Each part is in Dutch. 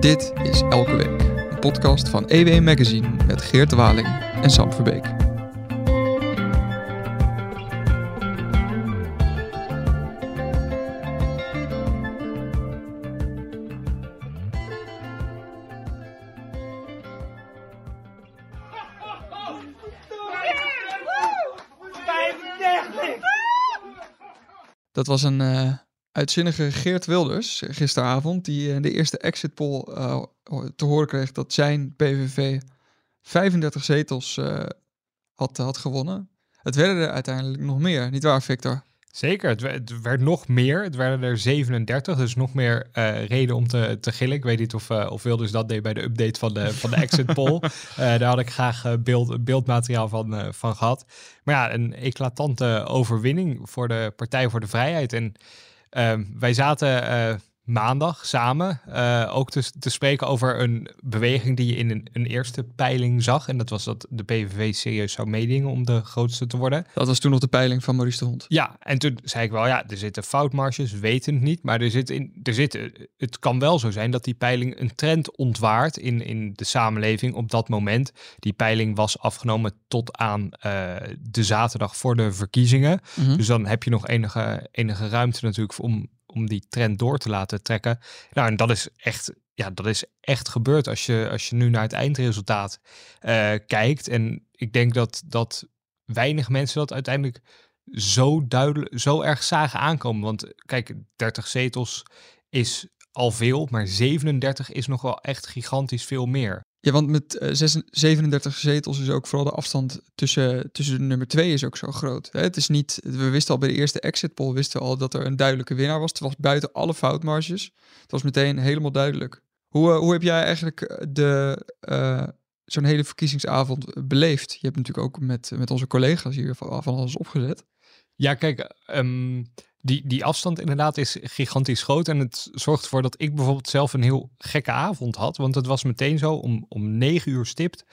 Dit is Elke Week, een podcast van EW Magazine met Geert Waling en Sam Verbeek. Dat was een uh, uitzinnige Geert Wilders gisteravond, die in de eerste exit poll uh, te horen kreeg dat zijn PVV 35 zetels uh, had, had gewonnen. Het werden er uiteindelijk nog meer, niet waar Victor? Zeker, het, het, werd nog meer. Het werden er 37, dus nog meer uh, reden om te, te gillen. Ik weet niet of, uh, of Wilders dat deed bij de update van de, van de exit poll. uh, daar had ik graag beeld, beeldmateriaal van, van gehad. Maar ja, een eclatante overwinning voor de Partij voor de Vrijheid. En wij zaten maandag samen uh, ook te, te, spreken over een beweging die je in een, een, eerste peiling zag. En dat was dat de PVV serieus zou meedingen om de grootste te worden. Dat was toen nog de peiling van Maurice de Hond. Ja, en toen zei ik wel, ja, er zitten foutmarges, weten het niet. Maar er zit in, er zit, het kan wel zo zijn dat die peiling een trend ontwaart in, in de samenleving op dat moment. Die peiling was afgenomen tot aan uh, de zaterdag voor de verkiezingen. Mm -hmm. Dus dan heb je nog enige, enige ruimte natuurlijk om om die trend door te laten trekken. Nou, en dat is echt, ja, dat is echt gebeurd als je, als je nu naar het eindresultaat uh, kijkt. En ik denk dat, dat weinig mensen dat uiteindelijk zo duidelijk, zo erg zagen aankomen. Want kijk, 30 zetels is al veel, maar 37 is nog wel echt gigantisch veel meer. Ja, want met uh, 37 zetels is ook vooral de afstand tussen, tussen de nummer 2 is ook zo groot. Hè? Het is niet, we wisten al bij de eerste exit poll wisten we al dat er een duidelijke winnaar was. Het was buiten alle foutmarges. Het was meteen helemaal duidelijk. Hoe, uh, hoe heb jij eigenlijk de, uh, zo'n hele verkiezingsavond beleefd? Je hebt natuurlijk ook met, met onze collega's hier van, alles opgezet. Ja, kijk, um, die, die afstand inderdaad is gigantisch groot. En het zorgt ervoor dat ik bijvoorbeeld zelf een heel gekke avond had. Want het was meteen zo, om, om negen uur stipt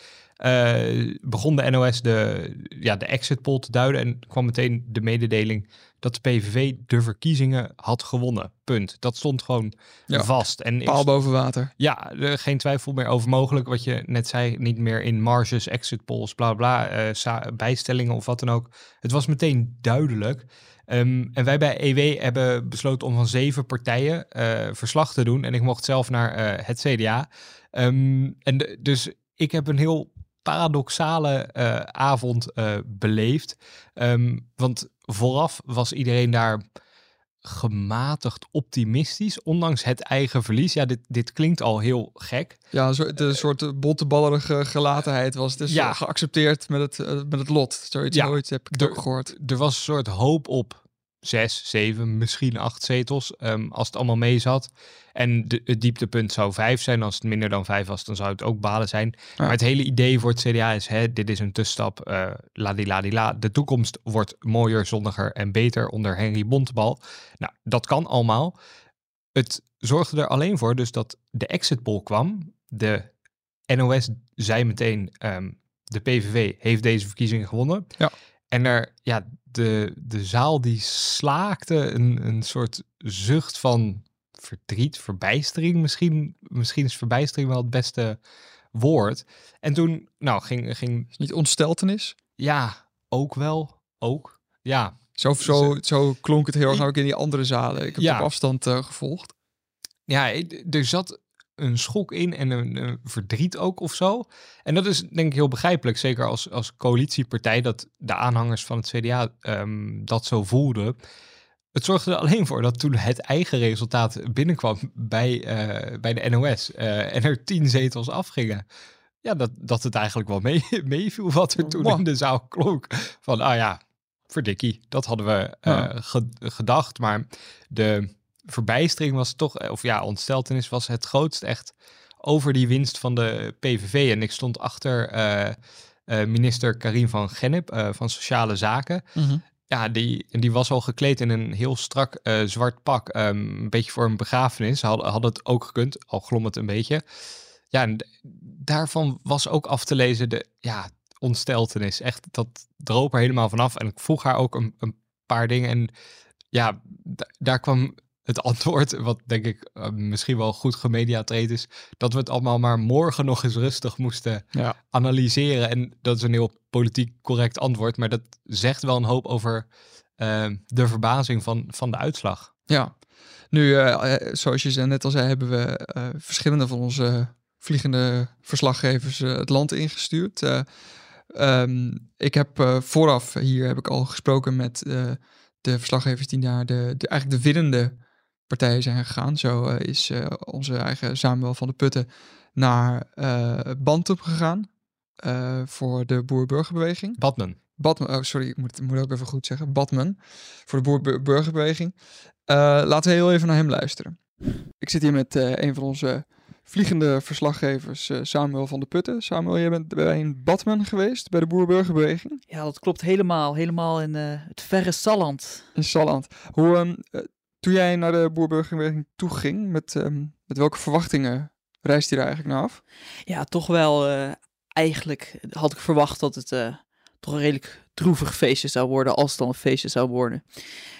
uh, begon de NOS de, ja, de exit poll te duiden. En kwam meteen de mededeling dat de PVV de verkiezingen had gewonnen. Punt. Dat stond gewoon ja, vast. En paal boven water. Ja, er, geen twijfel meer over mogelijk. Wat je net zei, niet meer in marges, exit polls, bla bla, uh, bijstellingen of wat dan ook. Het was meteen duidelijk. Um, en wij bij EW hebben besloten om van zeven partijen uh, verslag te doen. En ik mocht zelf naar uh, het CDA. Um, en dus ik heb een heel paradoxale uh, avond beleefd. Um, want vooraf was iedereen daar gematigd optimistisch, ondanks het eigen verlies. Ja, dit, dit klinkt al heel gek. Ja, een soort, een soort botteballerige gelatenheid was dus ja. geaccepteerd met het, uh, met het lot. Zoiets ja, ooit heb ik er, gehoord. Er was een soort hoop op zes, zeven, misschien acht zetels, um, als het allemaal mee zat. En de, het dieptepunt zou vijf zijn. Als het minder dan vijf was, dan zou het ook balen zijn. Ja. Maar het hele idee voor het CDA is, hè, dit is een tussenstap, uh, ladila. De toekomst wordt mooier, zonniger en beter onder Henry Bontebal. Nou, dat kan allemaal. Het zorgde er alleen voor dus dat de exit poll kwam. De NOS zei meteen, um, de PVV heeft deze verkiezingen gewonnen. Ja. En er, ja, de, de zaal die slaakte een, een soort zucht van verdriet, verbijstering. Misschien, misschien is verbijstering wel het beste woord. En toen, nou, ging... ging niet ontsteltenis? Ja, ook wel. Ook, ja. Zo, zo, zo klonk het heel erg ook in die andere zalen. Ik heb ja. op afstand uh, gevolgd. Ja, er zat een schok in en een, een, verdriet ook of zo. En dat is denk ik heel begrijpelijk, zeker als, als coalitiepartij, dat de aanhangers van het CDA um, dat zo voelden. Het zorgde er alleen voor dat toen het eigen resultaat binnenkwam bij, uh, bij de NOS uh, en er tien zetels afgingen. Ja, dat, dat het eigenlijk wel mee, meeviel wat er toen wow. in de zaal klonk. Van, ah ja, verdikkie, dat hadden we uh, ja. ge gedacht. Maar de verbijstering was toch, of ja, ontsteltenis was het grootst echt over die winst van de PVV. En ik stond achter uh, uh, minister Karim van Gennep van Sociale Zaken. Mm -hmm. Ja, die, die was al gekleed in een heel strak zwart pak. Um, een beetje voor een begrafenis. Had, had het ook gekund, al glom het een beetje. Ja, en daarvan was ook af te lezen de ja, ontsteltenis. Echt, dat droop er helemaal vanaf. En ik vroeg haar ook een, een paar dingen. En ja, daar kwam het antwoord, wat denk ik uh, misschien wel goed gemediatreed is, dat we het allemaal maar morgen nog eens rustig moesten Ja. analyseren. En dat is een heel politiek correct antwoord, maar dat zegt wel een hoop over uh, de verbazing van, van de uitslag. Ja, nu, uh, zoals je net al zei, hebben we verschillende van onze vliegende verslaggevers het land ingestuurd. Um, ik heb vooraf hier heb ik al gesproken met de verslaggevers die naar de, de eigenlijk de winnende partijen zijn gegaan. Zo is onze eigen Samuel van de Putten naar Bantum gegaan voor de boer-burgerbeweging. Badman. Batman, oh sorry, ik moet, moet ook even goed zeggen. Batman, voor de boer-burgerbeweging. Uh, laten we heel even naar hem luisteren. Ik zit hier met uh, een van onze vliegende verslaggevers, uh, Samuel van de Putten. Samuel, jij bent bij een Batman geweest, bij de boer-burgerbeweging. Ja, dat klopt helemaal. Helemaal in het verre Salland. In Salland. Hoe, um, toen jij naar de boer-burgerbeweging toeging, met, um, met welke verwachtingen reist je er eigenlijk naar af? Ja, toch wel. eigenlijk had ik verwacht dat het toch een redelijk droevig feestje zou worden, als het dan een feestje zou worden.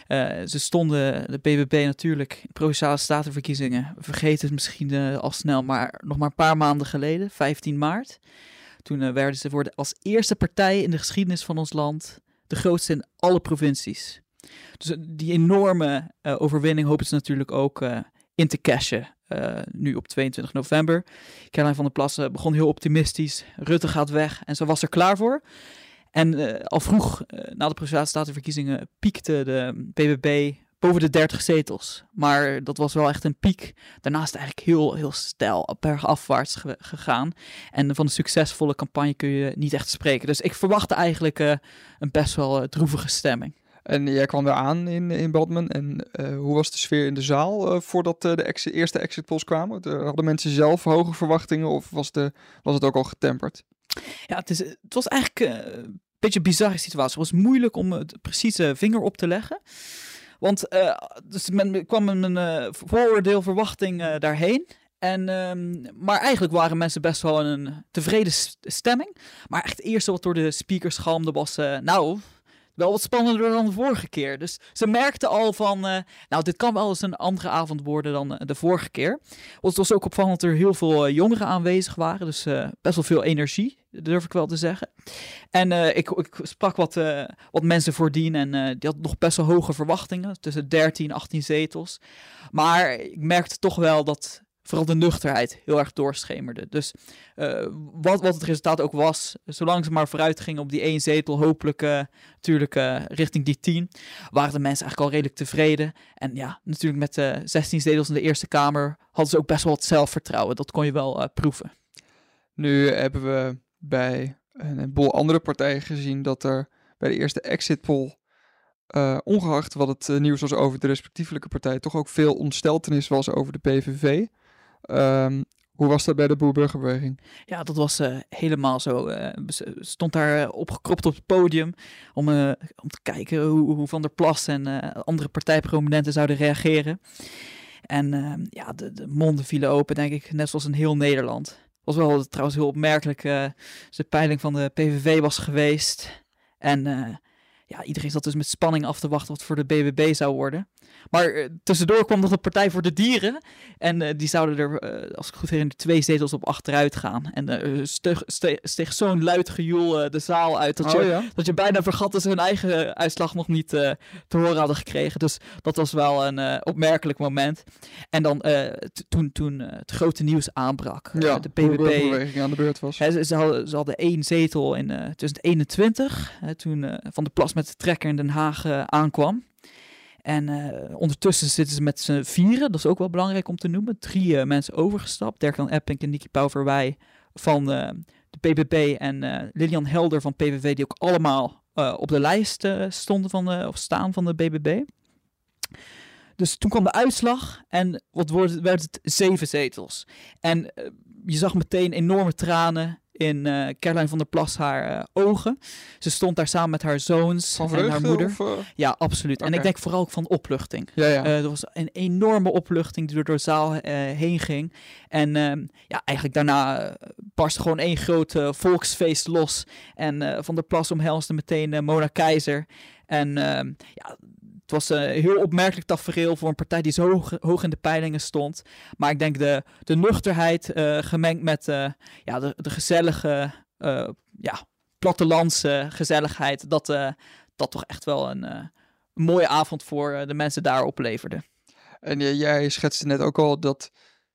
Uh, ze stonden, de BBB natuurlijk, in Provinciale Statenverkiezingen, we vergeten het misschien al snel, maar nog maar een paar maanden geleden, 15 maart. Toen werden ze worden als eerste partij in de geschiedenis van ons land de grootste in alle provincies. Dus die enorme overwinning hopen ze natuurlijk ook in te cashen. nu op 22 november. Caroline van der Plassen begon heel optimistisch. Rutte gaat weg en ze was er klaar voor. En al vroeg na de Provinciale piekte de BBB boven de 30 zetels. Maar dat was wel echt een piek. Daarnaast eigenlijk heel, heel stijl bergafwaarts ge gegaan. En van een succesvolle campagne kun je niet echt spreken. Dus ik verwachtte eigenlijk een best wel droevige stemming. En jij kwam daar aan in, in Badman. En hoe was de sfeer in de zaal voordat de exit, eerste exit polls kwamen? hadden mensen zelf hoge verwachtingen of was, de, was het ook al getemperd? Ja, het, is, het was eigenlijk een beetje een bizarre situatie. Het was moeilijk om het precieze vinger op te leggen. Want uh, dus men kwam een uh, vooroordeel, verwachting daarheen. En, um, maar eigenlijk waren mensen best wel in een tevreden stemming. Maar echt het eerste wat door de speakers galmde was... nou, wel wat spannender dan de vorige keer. Dus ze merkten al van, uh, nou, dit kan wel eens een andere avond worden dan uh, de vorige keer. Het was ook opvallend dat er heel veel uh, jongeren aanwezig waren, dus best wel veel energie, durf ik wel te zeggen. En ik, ik, sprak wat, wat mensen voordien en die hadden nog best wel hoge verwachtingen, tussen 13 en 18 zetels. Maar ik merkte toch wel dat vooral de nuchterheid heel erg doorschemerde. Dus uh, wat, wat het resultaat ook was, zolang ze maar vooruit gingen op die één zetel, hopelijk natuurlijk uh, richting die tien, waren de mensen eigenlijk al redelijk tevreden. En ja, natuurlijk met de 16 zetels in de Eerste Kamer hadden ze ook best wel het zelfvertrouwen. Dat kon je wel proeven. Nu hebben we bij een boel andere partijen gezien dat er bij de eerste exit poll ongeacht wat het nieuws was over de respectievelijke partij, toch ook veel ontsteltenis was over de PVV. Um, hoe was dat bij de boerburgerbeweging? Ja, dat was uh, helemaal zo. Uh, stond daar opgekropt op het podium om, om te kijken hoe, hoe Van der Plas en andere partijprominenten zouden reageren. En ehm, ja, de, de, monden vielen open, denk ik, net zoals in heel Nederland. was wel trouwens heel opmerkelijk. de peiling van de PVV was geweest. En ja, iedereen zat dus met spanning af te wachten wat voor de BBB zou worden. Maar uh, tussendoor kwam nog de Partij voor de Dieren. En uh, die zouden er, uh, als ik goed herinner, twee zetels op achteruit gaan. En steeg, steeg, zo'n luid gejoel de zaal uit. Dat, oh, je, ja? dat je bijna vergat dat ze hun eigen uitslag nog niet te horen hadden gekregen. Dus dat was wel een opmerkelijk moment. En dan toen, toen het grote nieuws aanbrak. Ja, de BBB aan de beurt was. Hè, ze, ze, hadden, ze hadden één zetel in 2021. toen Van de Plas met de trekker in Den Haag aankwam. En uh, ondertussen zitten ze met z'n vieren. Dat is ook wel belangrijk om te noemen. Drie uh, mensen overgestapt. Dirk-Jan Epping en Nicky Pauverwij van de PBB. En Lilian Helder van PVV. Die ook allemaal op de lijst stonden van de, of staan van de BBB. Dus toen kwam de uitslag. En wat werd het? Zeven zetels. En je zag meteen enorme tranen in uh, Caroline van der Plas haar uh, ogen. Ze stond daar samen met haar zoons van en haar moeder. Of, uh... Ja, absoluut. Okay. En ik denk vooral ook van opluchting. Ja, ja. er was een enorme opluchting die er door de zaal heen ging. En ehm, ja, eigenlijk daarna barstte gewoon één groot volksfeest los. En Van der Plas omhelsde meteen Mona Keizer. En ehm, ja, het was een heel opmerkelijk tafereel voor een partij die zo hoog, in de peilingen stond. Maar ik denk de, de nuchterheid eh, gemengd met eh, ja, de, de gezellige, uh, ja, plattelandse gezelligheid, dat, dat toch echt wel een, mooie avond voor de mensen daar opleverde. En jij schetste net ook al dat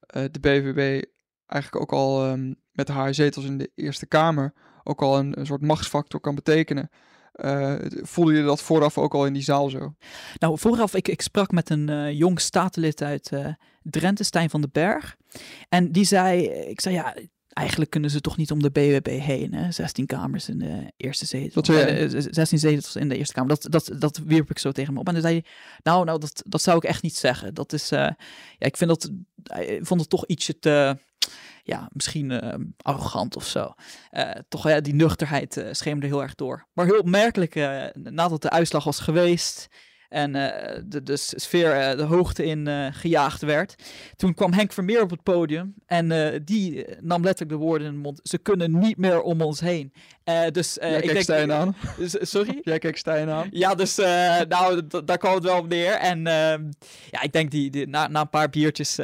de BVB eigenlijk ook al um, met haar zetels in de Eerste Kamer ook al een soort machtsfactor kan betekenen. Uh, voelde je dat vooraf ook al in die zaal zo? Nou, vooraf, ik, ik sprak met een uh, jong statenlid uit uh, Drenthe, Stijn van den Berg. En die zei, ik zei ja, eigenlijk kunnen ze toch niet om de BWB heen. Hè? 16 kamers in de eerste zetel. Wat 16 zetels in de eerste kamer. Dat, dat, dat wierp ik zo tegen me op. En dan zei hij, nou, nou dat, dat zou ik echt niet zeggen. Dat is, ja, ik vind dat, ik vond het toch ietsje te ja, misschien uh, arrogant of zo. Uh, toch ja, die nuchterheid uh, scheemde heel erg door. Maar heel opmerkelijk, nadat de uitslag was geweest en de, de sfeer de hoogte in gejaagd werd, toen kwam Henk Vermeer op het podium en die nam letterlijk de woorden in de mond. Ze kunnen niet meer om ons heen. dus Jij ik denk, Stijn aan. sorry? Jij kijkt Stijn aan. Ja, dus nou, daar kwam het wel op neer. En ehm, ja, ik denk die, die na, na een paar biertjes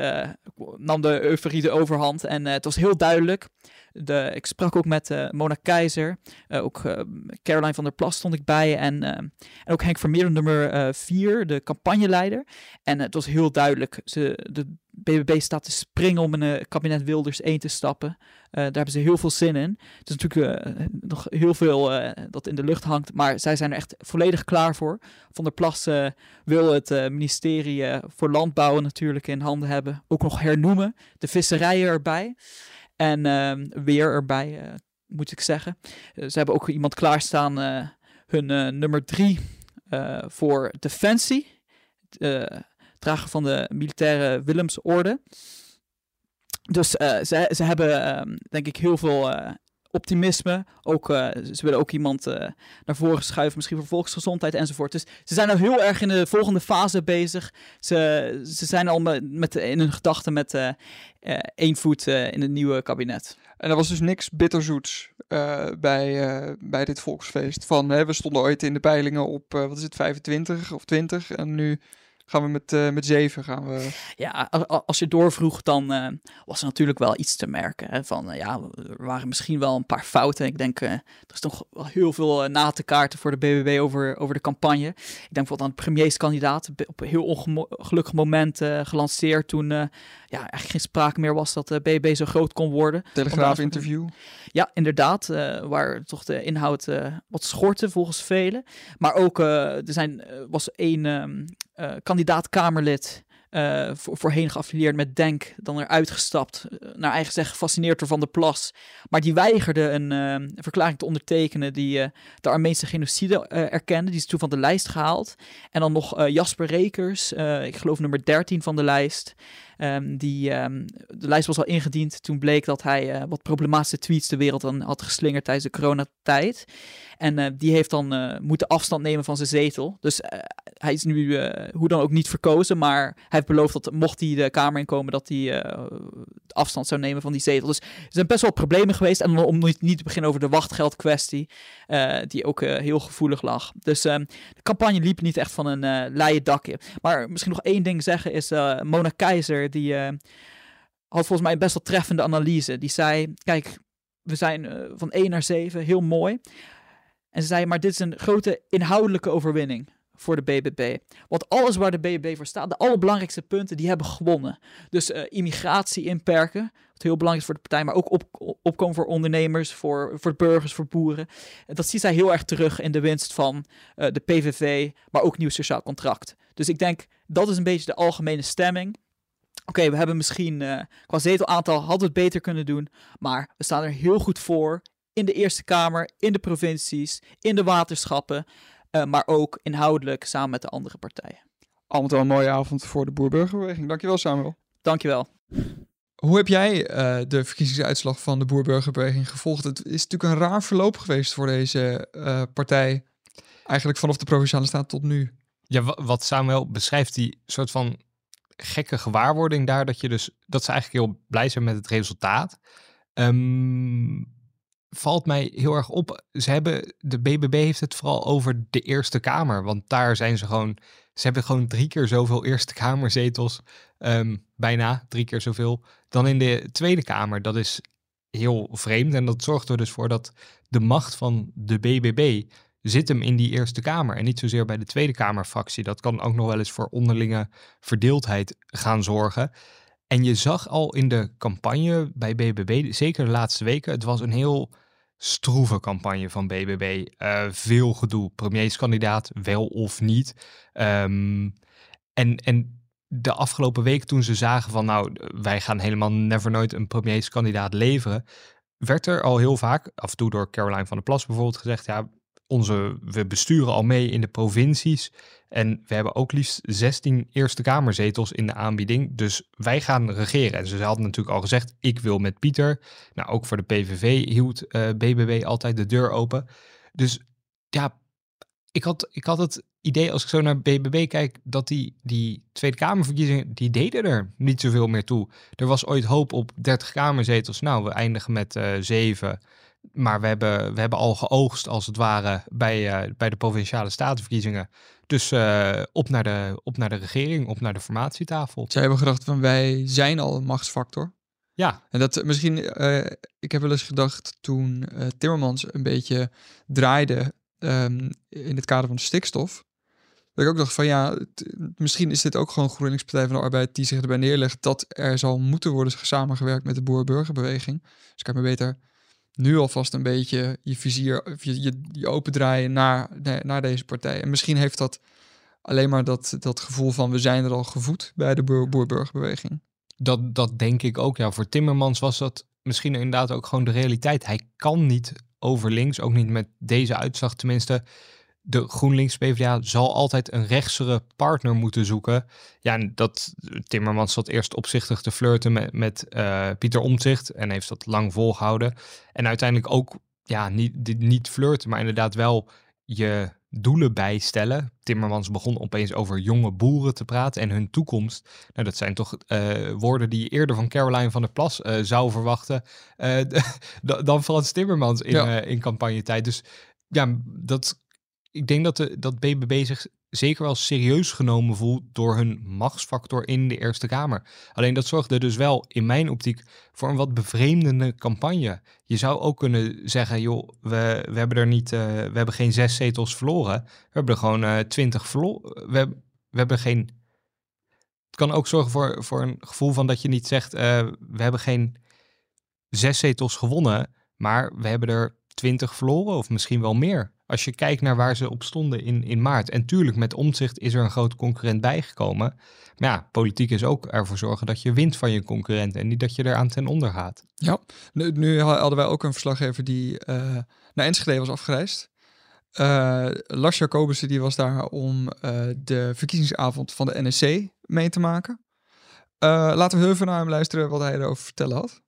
nam de euforie de overhand. En het was heel duidelijk. De, ik sprak ook met uh, Mona Keizer. Uh, ook Caroline van der Plas stond ik bij. En, en ook Henk Vermeer, nummer 4, de campagneleider. En het was heel duidelijk. Ze, de BBB staat te springen om in een kabinet Wilders 1 te stappen. daar hebben ze heel veel zin in. Het is natuurlijk nog heel veel dat in de lucht hangt. Maar zij zijn er echt volledig klaar voor. Van der Plas wil het ministerie voor Landbouw natuurlijk in handen hebben. Ook nog hernoemen. De visserijen erbij. En uh, weer erbij, uh, moet ik zeggen. Uh, ze hebben ook iemand klaarstaan, uh, hun nummer drie voor Defensie. drager van de militaire Willemsorde. Dus ze, ze hebben, ehm, denk ik, heel veel optimisme. Ook, uh, ze willen ook iemand uh, naar voren schuiven, misschien voor volksgezondheid enzovoort. Dus ze zijn al heel erg in de volgende fase bezig. Ze, ze zijn al met, met in hun gedachten met uh, één voet in het nieuwe kabinet. En er was dus niks bitterzoets bij, bij dit volksfeest. Van, hè, we stonden ooit in de peilingen op, wat is het, 25 of 20 en nu gaan we met, uh, met zeven gaan we. Ja, als je doorvroeg, dan uh, was er natuurlijk wel iets te merken. Hè, van uh, ja, er waren misschien wel een paar fouten. Ik denk, er is toch wel heel veel na te kaarten voor de BBB over, over de campagne. Ik denk bijvoorbeeld aan de premierskandidaat op een heel ongelukkig moment gelanceerd toen ja, eigenlijk geen sprake meer was dat de BBB zo groot kon worden. Telegraaf-interview. Ja, inderdaad, waar toch de inhoud wat schortte volgens velen. Maar ook, er zijn, was één ehm, kandidaat-Kamerlid. Voor, voorheen geaffilieerd met Denk, dan eruit gestapt, naar eigen zeggen gefascineerd door Van der Plas. Maar die weigerde een uh, verklaring te ondertekenen die de Armeense genocide erkende. Die is toen van de lijst gehaald. En dan nog Jasper Rekers, ik geloof nummer 13 van de lijst. Um, die, um, de lijst was al ingediend. Toen bleek dat hij uh, wat problematische tweets de wereld dan had geslingerd tijdens de coronatijd. En uh, die heeft dan uh, moeten afstand nemen van zijn zetel. Dus hij is nu hoe dan ook niet verkozen. Maar hij heeft beloofd dat mocht hij de Kamer inkomen, dat hij afstand zou nemen van die zetel. Dus er zijn best wel problemen geweest. En om niet, niet te beginnen over de wachtgeldkwestie, die ook heel gevoelig lag. Dus ehm, de campagne liep niet echt van een leien dakje. Maar misschien nog één ding zeggen is Mona Keizer die uh, had volgens mij best wel treffende analyse. Die zei, kijk, we zijn uh, van 1 naar 7, heel mooi. En ze zei, maar dit is een grote inhoudelijke overwinning voor de BBB. Want alles waar de BBB voor staat, de allerbelangrijkste punten, die hebben gewonnen. Dus uh, immigratie inperken, wat heel belangrijk is voor de partij, maar ook op, opkomen voor ondernemers, voor, voor burgers, voor boeren. Dat ziet zij heel erg terug in de winst van de PVV, maar ook nieuw sociaal contract. Dus ik denk, dat is een beetje de algemene stemming. Oké, we hebben misschien uh, qua zetelaantal hadden we het beter kunnen doen. Maar we staan er heel goed voor. In de Eerste Kamer, in de provincies, in de waterschappen. Uh, maar ook inhoudelijk samen met de andere partijen. Allemaal wel een mooie avond voor de Boerburgerbeweging. Dankjewel Samuel. Dankjewel. Hoe heb jij uh, de verkiezingsuitslag van de Boerburgerbeweging gevolgd? Het is natuurlijk een raar verloop geweest voor deze partij. Eigenlijk vanaf de Provinciale Staat tot nu. Ja, wat Samuel beschrijft, die soort van gekke gewaarwording daar dat je dus dat ze eigenlijk heel blij zijn met het resultaat. Um, valt mij heel erg op. Ze hebben, de BBB heeft het vooral over de Eerste Kamer. Want daar zijn ze gewoon, ze hebben gewoon drie keer zoveel Eerste Kamerzetels, ehm, bijna drie keer zoveel, dan in de Tweede Kamer. Dat is heel vreemd en dat zorgt er dus voor dat de macht van de BBB zit hem in die Eerste Kamer en niet zozeer bij de Tweede Kamerfractie. Dat kan ook nog wel eens voor onderlinge verdeeldheid gaan zorgen. En je zag al in de campagne bij BBB, zeker de laatste weken, het was een heel stroeve campagne van BBB. Uh, veel gedoe, premierskandidaat, wel of niet. Um, en, en de afgelopen week toen ze zagen van nou, wij gaan helemaal never nooit een premierskandidaat leveren, werd er al heel vaak, af en toe door Caroline van der Plas bijvoorbeeld, gezegd, ja, onze, we besturen al mee in de provincies. En we hebben ook liefst 16 Eerste Kamerzetels in de aanbieding. Dus wij gaan regeren. En ze hadden natuurlijk al gezegd, ik wil met Pieter. Nou, ook voor de PVV hield uh, eh, BBB altijd de deur open. Dus ja, ik had, ik had het idee als ik zo naar BBB kijk, dat die, die Tweede Kamerverkiezingen, die deden er niet zoveel meer toe. Er was ooit hoop op 30 Kamerzetels. Nou, we eindigen met uh, 7. Maar we hebben, we hebben al geoogst, als het ware, bij, uh, bij de provinciale statenverkiezingen. Dus uh, op, naar de, op naar de regering, op naar de formatietafel. Zij hebben gedacht van wij zijn al een machtsfactor. Ja. En dat misschien, uh, ik heb wel eens gedacht toen Timmermans een beetje draaide um, in het kader van de stikstof. Dat ik ook dacht van ja, misschien is dit ook gewoon GroenLinks Partij van de Arbeid die zich erbij neerlegt dat er zal moeten worden samengewerkt met de boer-burgerbeweging. Dus ik heb me beter nu alvast een beetje je vizier, je, je, opendraaien naar, naar deze partij. En misschien heeft dat alleen maar dat, dat gevoel van we zijn er al gevoed bij de boer-burgerbeweging. Dat, dat denk ik ook. Ja, voor Timmermans was dat misschien inderdaad ook gewoon de realiteit. Hij kan niet over links, ook niet met deze uitslag tenminste de GroenLinks PvdA zal altijd een rechtsere partner moeten zoeken. Ja, en dat Timmermans zat eerst opzichtig te flirten met, met uh, Pieter Omtzigt en heeft dat lang volgehouden. En uiteindelijk ook, ja, niet, niet flirten, maar inderdaad wel je doelen bijstellen. Timmermans begon opeens over jonge boeren te praten en hun toekomst. Nou, dat zijn toch uh, woorden die je eerder van Caroline van der Plas uh, zou verwachten dan Frans Timmermans in, ja. in campagnetijd. Dus ja, dat ik denk dat, de, dat BBB zich zeker wel serieus genomen voelt door hun machtsfactor in de Eerste Kamer. Alleen dat zorgde dus wel in mijn optiek voor een wat bevreemdende campagne. Je zou ook kunnen zeggen, joh, we, we hebben er niet, uh, we hebben geen zes zetels verloren. We hebben er gewoon uh, twintig verloren. We, we hebben geen. Het kan ook zorgen voor, voor een gevoel van dat je niet zegt, uh, we hebben geen zes zetels gewonnen, maar we hebben er twintig verloren of misschien wel meer. Als je kijkt naar waar ze op stonden in, in maart. En tuurlijk, met omzicht is er een groot concurrent bijgekomen. Maar ja, politiek is ook ervoor zorgen dat je wint van je concurrent en niet dat je eraan ten onder gaat. Ja, nu, nu hadden wij ook een verslaggever die uh, naar Enschede was afgereisd. Uh, Lars Jacobussen die was daar om uh, de verkiezingsavond van de NSC mee te maken. laten we heel even naar hem luisteren wat hij erover vertellen had.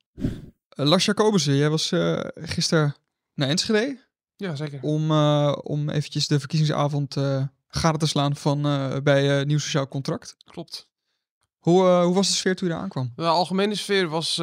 Lars Jacobussen, jij was gisteren naar Enschede. Ja, zeker. Om, uh, om eventjes de verkiezingsavond uh, gade te slaan van, uh, bij Nieuw Sociaal Contract. Klopt. Hoe, hoe was de sfeer toen je daar aankwam? De algemene sfeer was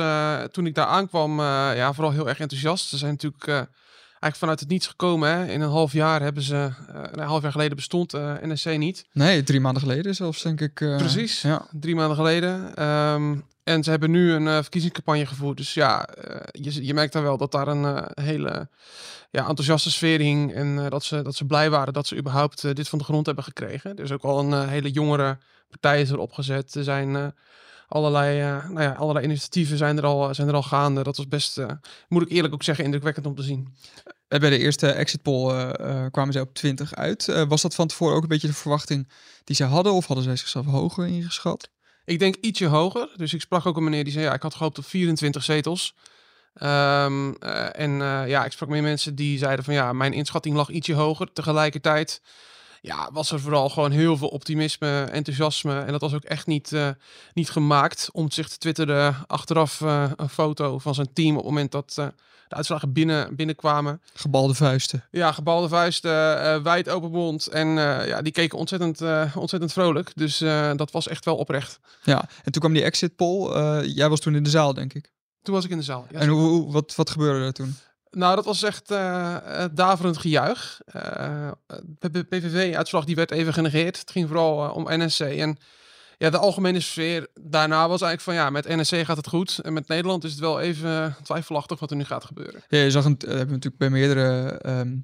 toen ik daar aankwam ja, vooral heel erg enthousiast. Ze zijn natuurlijk eigenlijk vanuit het niets gekomen. Hè. In een half jaar hebben ze, een half jaar geleden bestond NSC niet. Nee, drie maanden geleden zelfs denk ik. Precies, ja. drie maanden geleden. Um, en ze hebben nu een verkiezingscampagne gevoerd. Dus ja, je, je merkt dan wel dat daar een hele ja, enthousiaste sfeer hing. En dat, ze, dat ze blij waren dat ze überhaupt dit van de grond hebben gekregen. Is ook al een hele jongere partij is er opgezet. Er zijn allerlei, nou ja, allerlei initiatieven zijn er, al, zijn er al gaande. Dat was best, moet ik eerlijk ook zeggen, indrukwekkend om te zien. Bij de eerste exit poll kwamen zij op 20 uit. was dat van tevoren ook een beetje de verwachting die ze hadden? Of hadden zij zichzelf hoger ingeschat? Ik denk ietsje hoger. Dus ik sprak ook een meneer die zei, ja, ik had gehoopt op 24 zetels. Um, uh, en uh, ja, ik sprak met mensen die zeiden van ja, mijn inschatting lag ietsje hoger. Tegelijkertijd ja, was er vooral gewoon heel veel optimisme, enthousiasme. En dat was ook echt niet, uh, niet gemaakt. Om zich te twitteren achteraf een foto van zijn team op het moment dat de uitslagen binnen, binnenkwamen. Gebalde vuisten. Ja, gebalde vuisten, wijd open mond. En ja, die keken ontzettend, ontzettend vrolijk. Dus dat was echt wel oprecht. Ja, en toen kwam die exit poll. jij was toen in de zaal, denk ik. Toen was ik in de zaal. Ja, en hoe, wat, wat gebeurde er toen? Nou, dat was echt eh, eh, daverend gejuich. Eh, de PVV-uitslag die werd even genegeerd. Het ging vooral eh, om NSC. En ja, de algemene sfeer daarna was eigenlijk van ja, met NSC gaat het goed. En met Nederland is het wel even twijfelachtig wat er nu gaat gebeuren. Ja, je zag het, eh, hebben we natuurlijk bij meerdere ehm,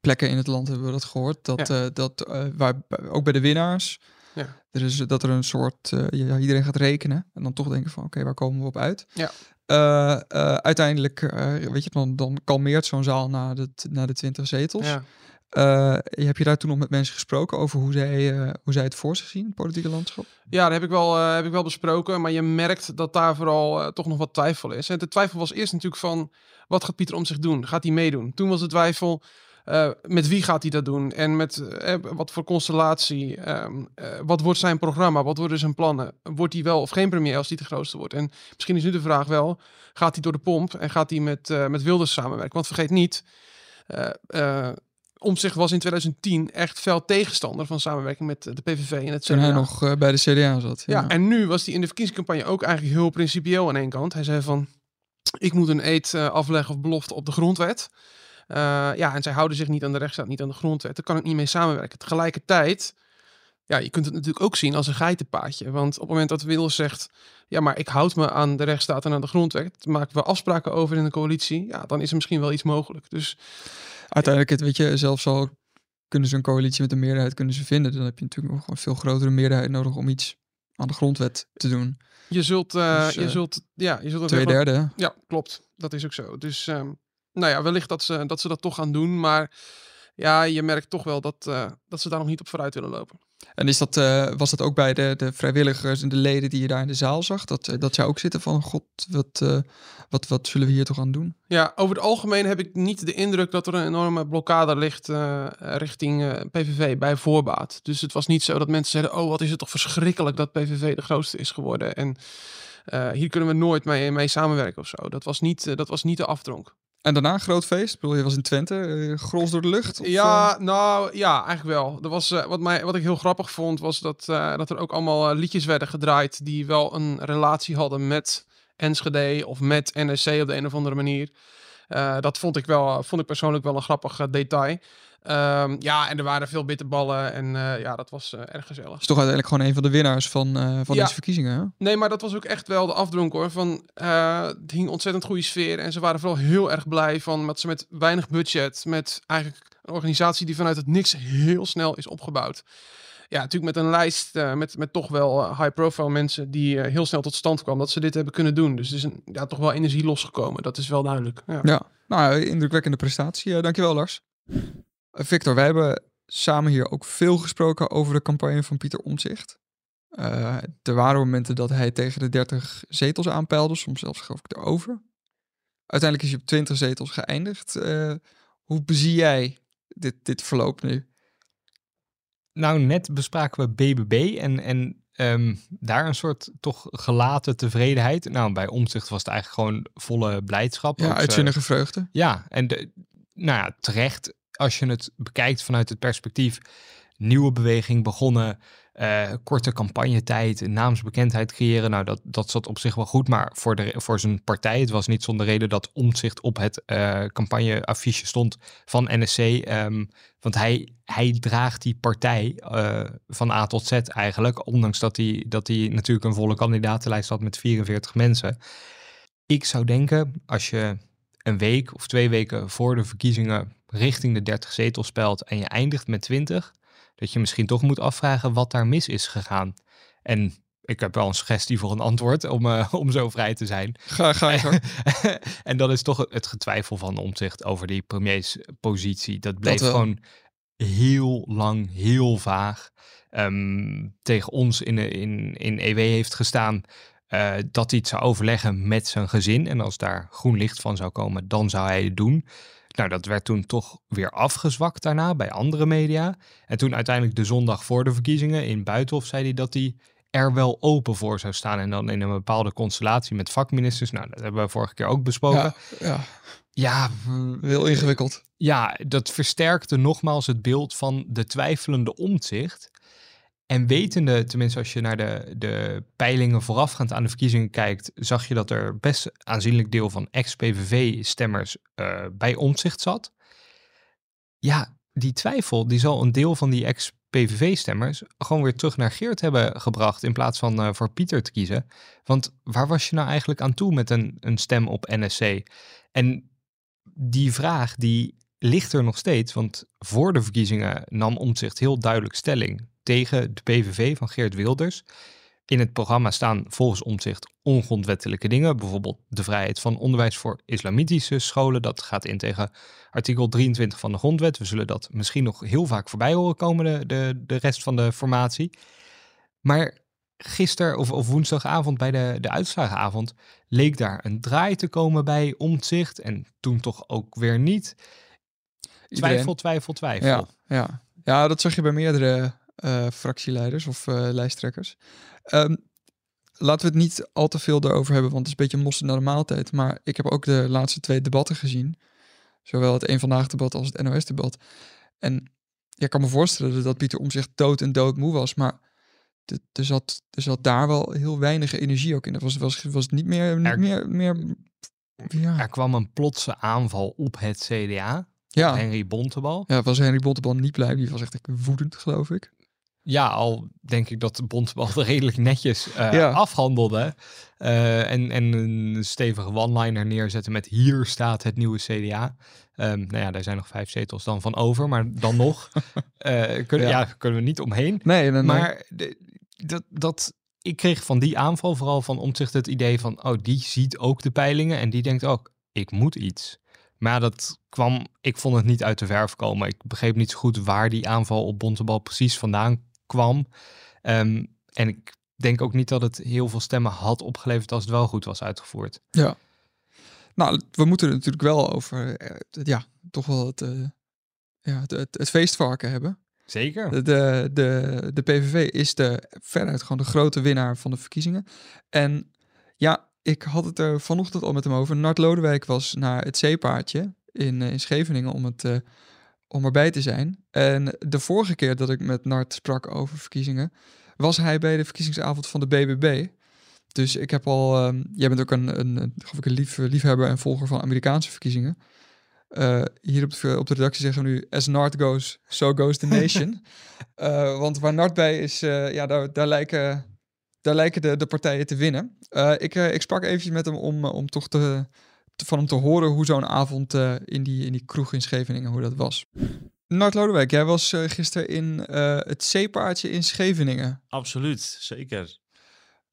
plekken in het land hebben we dat gehoord. Dat, Ja. eh, dat eh, waar, ook bij de winnaars, Ja. er is, dat er een soort, eh, ja, iedereen gaat rekenen. En dan toch denken van, oké, waar komen we op uit? Ja. Eh, uiteindelijk, eh, weet je, dan, dan kalmeert zo'n zaal na de, na de 20 zetels. Ja. Heb je daar toen nog met mensen gesproken over hoe zij, hoe zij het voor zich zien, het politieke landschap? Ja, dat heb ik wel, heb ik wel besproken. Maar je merkt dat daar vooral toch nog wat twijfel is. En de twijfel was eerst natuurlijk van, wat gaat Pieter om zich doen? Gaat hij meedoen? Toen was de twijfel, eh, met wie gaat hij dat doen? En met eh, wat voor constellatie? Ehm, eh, wat wordt zijn programma? Wat worden zijn plannen? Wordt hij wel of geen premier als hij de grootste wordt? En misschien is nu de vraag wel, gaat hij door de pomp? En gaat hij met, met Wilders samenwerken? Want vergeet niet... Omtzigt was in 2010 echt fel tegenstander van samenwerking met de PVV en het CDA. Toen hij nog bij de CDA zat. Ja, en nu was hij in de verkiezingscampagne ook eigenlijk heel principieel aan één kant. Hij zei van, ik moet een eed afleggen of belofte op de grondwet. Eh, ja, en zij houden zich niet aan de rechtsstaat, niet aan de grondwet. Daar kan ik niet mee samenwerken. Tegelijkertijd, ja, je kunt het natuurlijk ook zien als een geitenpaadje. Want op het moment dat Wilders zegt, ja, maar ik houd me aan de rechtsstaat en aan de grondwet, maken we afspraken over in de coalitie, ja, dan is er misschien wel iets mogelijk. Dus Uiteindelijk, het, weet je, zelfs al kunnen ze een coalitie met een meerderheid kunnen ze vinden, dan heb je natuurlijk nog een veel grotere meerderheid nodig om iets aan de grondwet te doen. je zult, Dus, je eh, zult, ja, je zult een Twee derde. Ja, klopt. Dat is ook zo. Dus ehm, nou ja, wellicht dat ze, dat ze dat toch gaan doen. Maar ja, je merkt toch wel dat, eh, dat ze daar nog niet op vooruit willen lopen. En is dat, eh, was dat ook bij de, de vrijwilligers en de leden die je daar in de zaal zag? Dat, eh, dat zij ook zitten van, god, wat, wat, wat zullen we hier toch aan doen? Ja, over het algemeen heb ik niet de indruk dat er een enorme blokkade ligt richting PVV bij voorbaat. Dus het was niet zo dat mensen zeiden, oh wat is het toch verschrikkelijk dat PVV de grootste is geworden. En hier kunnen we nooit mee, mee samenwerken of zo. Dat was niet, dat was niet de afdronk. En daarna een groot feest. Ik bedoel, je was in Twente, eh, grols door de lucht. of, Ja, eh? nou ja, eigenlijk wel. Er was, eh, wat, mij, wat ik heel grappig vond, was dat, dat er ook allemaal liedjes werden gedraaid die wel een relatie hadden met Enschede of met NSC op de een of andere manier. Dat vond ik, wel, vond ik persoonlijk wel een grappig detail. Ehm, ja, en er waren veel bitterballen en eh, ja, dat was eh, erg gezellig. is toch uiteindelijk gewoon een van de winnaars van, eh, van Ja. deze verkiezingen. Hè? Nee, maar dat was ook echt wel de afdronk hoor. Van, het hing ontzettend goede sfeer. En ze waren vooral heel erg blij van dat ze met weinig budget, met eigenlijk een organisatie die vanuit het niks heel snel is opgebouwd. Ja, natuurlijk met een lijst met, met toch wel high-profile mensen die heel snel tot stand kwam, dat ze dit hebben kunnen doen. Dus er is een, ja, toch wel energie losgekomen. Dat is wel duidelijk. Ja. Ja, nou, indrukwekkende prestatie. Dankjewel, Lars. Victor, wij hebben samen hier ook veel gesproken over de campagne van Pieter Omtzigt. Eh, er waren momenten dat hij tegen de 30 zetels aanpeilde, soms zelfs geloof ik erover. Uiteindelijk is hij op 20 zetels geëindigd. Eh, hoe bezie jij dit, dit verloop nu? Nou, net bespraken we BBB en, en ehm, daar een soort toch gelaten tevredenheid. Nou, bij Omtzigt was het eigenlijk gewoon volle blijdschap. Ja, eh, uitzinnige vreugde. Ja, en de, nou ja, terecht als je het bekijkt vanuit het perspectief nieuwe beweging begonnen, eh, korte campagnetijd, naamsbekendheid creëren. Nou, dat, dat zat op zich wel goed, maar voor, de, voor zijn partij, het was niet zonder reden dat Omtzigt op het eh campagneaffiche stond van NSC. ehm, want hij, hij draagt die partij eh, van A tot Z eigenlijk, ondanks dat hij, dat hij natuurlijk een volle kandidatenlijst had met 44 mensen. Ik zou denken, als je een week of twee weken voor de verkiezingen richting de 30 zetels spelt en je eindigt met 20, dat je misschien toch moet afvragen wat daar mis is gegaan. En ik heb wel een suggestie voor een antwoord om, eh, om zo vrij te zijn. Ga, ga je en dat is toch het getwijfel van omzicht over die premierspositie. Dat bleef gewoon heel lang, heel vaag. Ehm, tegen ons in, in, in EW heeft gestaan eh, dat hij het zou overleggen met zijn gezin. En als daar groen licht van zou komen, dan zou hij het doen. Nou, dat werd toen toch weer afgezwakt daarna bij andere media. En toen uiteindelijk de zondag voor de verkiezingen in Buitenhof zei hij dat hij er wel open voor zou staan. En dan in een bepaalde constellatie met vakministers. Nou, dat hebben we vorige keer ook besproken. Ja, ja, ja, heel ingewikkeld. ja, dat versterkte nogmaals het beeld van de twijfelende omzicht. En wetende, tenminste als je naar de, de peilingen voorafgaand aan de verkiezingen kijkt, zag je dat er best aanzienlijk deel van ex-PVV-stemmers uh, bij omzicht zat. Ja, die twijfel, die zal een deel van die ex-PVV-stemmers gewoon weer terug naar Geert hebben gebracht in plaats van uh, voor Pieter te kiezen. Want waar was je nou eigenlijk aan toe met een, een stem op NSC? En die vraag, die ligt er nog steeds, want voor de verkiezingen nam Omtzigt heel duidelijk stelling tegen de PVV van Geert Wilders. In het programma staan volgens Omtzigt ongrondwettelijke dingen, bijvoorbeeld de vrijheid van onderwijs voor islamitische scholen. Dat gaat in tegen artikel 23 van de grondwet. We zullen dat misschien nog heel vaak voorbij horen komen, de, de, de rest van de formatie. Maar gisteren of, of woensdagavond bij de, de uitslagenavond leek daar een draai te komen bij Omtzigt en toen toch ook weer niet. Twijfel, twijfel, twijfel. Ja, ja. ja, dat zag je bij meerdere fractieleiders of uh, lijsttrekkers. Um, laten we het niet al te veel daarover hebben, want het is een beetje mossen naar de maaltijd. Maar ik heb ook de laatste twee debatten gezien. Zowel het Een Vandaag debat als het NOS debat. En je kan me voorstellen dat Pieter om zich dood en dood moe was. Maar er zat, er zat daar wel heel weinig energie ook in. Er was, was, was niet meer, niet meer, meer ja. Er kwam een plotse aanval op het CDA. Ja. Henry Bontebal. Ja, was Henry Bontebal niet blij. Die was echt woedend, geloof ik. Ja, al denk ik dat de Bontebal redelijk netjes uh, afhandelde. Uh, en, en een stevige one-liner neerzetten met hier staat het nieuwe CDA. Um, nou ja, daar zijn nog vijf zetels dan van over, maar dan nog uh, kunnen, ja. ja. kunnen we niet omheen. Nee. Maar dat, dat, ik kreeg van die aanval vooral van omzicht het idee van, oh, die ziet ook de peilingen en die denkt ook, ik moet iets. Maar dat kwam, ik vond het niet uit de verf komen. Ik begreep niet zo goed waar die aanval op Bontebal precies vandaan kwam. Um, en ik denk ook niet dat het heel veel stemmen had opgeleverd als het wel goed was uitgevoerd. Ja. Nou, we moeten het natuurlijk wel over, uh, ja, toch wel het, uh, ja, het, het, het feestvarken hebben. Zeker. De, de, de, de PVV is de, veruit gewoon de grote winnaar van de verkiezingen. En ja, ik had het er vanochtend al met hem over. Nart Lodewijk was naar het zeepaardje in, in Scheveningen om het uh, om erbij te zijn. En de vorige keer dat ik met Nart sprak over verkiezingen, was hij bij de verkiezingsavond van de BBB. Dus ik heb al, um, jij bent ook een, een, een, ik een lief, liefhebber en volger van Amerikaanse verkiezingen. Uh, hier op de, op de redactie zeggen we nu, as Nart goes, so goes the nation. uh, want waar Nart bij is, uh, ja, daar, daar lijken, daar lijken de, de partijen te winnen. ik, ik sprak eventjes met hem om, om toch te, van hem te horen hoe zo'n avond uh, in, die, in die kroeg in Scheveningen, hoe dat was. Nart Lodewijk, jij was uh, gisteren in uh, het zeepaardje in Scheveningen. Absoluut, zeker.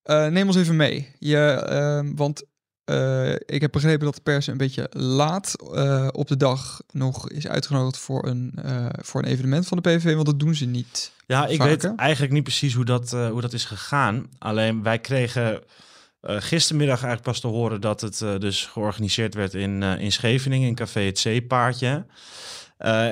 neem ons even mee. Je, ehm, want ik heb begrepen dat de pers een beetje laat op de dag nog is uitgenodigd voor een, voor een evenement van de PVV, want dat doen ze niet. Ja, ik weet eigenlijk niet precies hoe dat, hoe dat is gegaan. Alleen wij kregen gistermiddag eigenlijk pas te horen dat het uh, dus georganiseerd werd in, uh, in Scheveningen, in Café het Zeepaardje.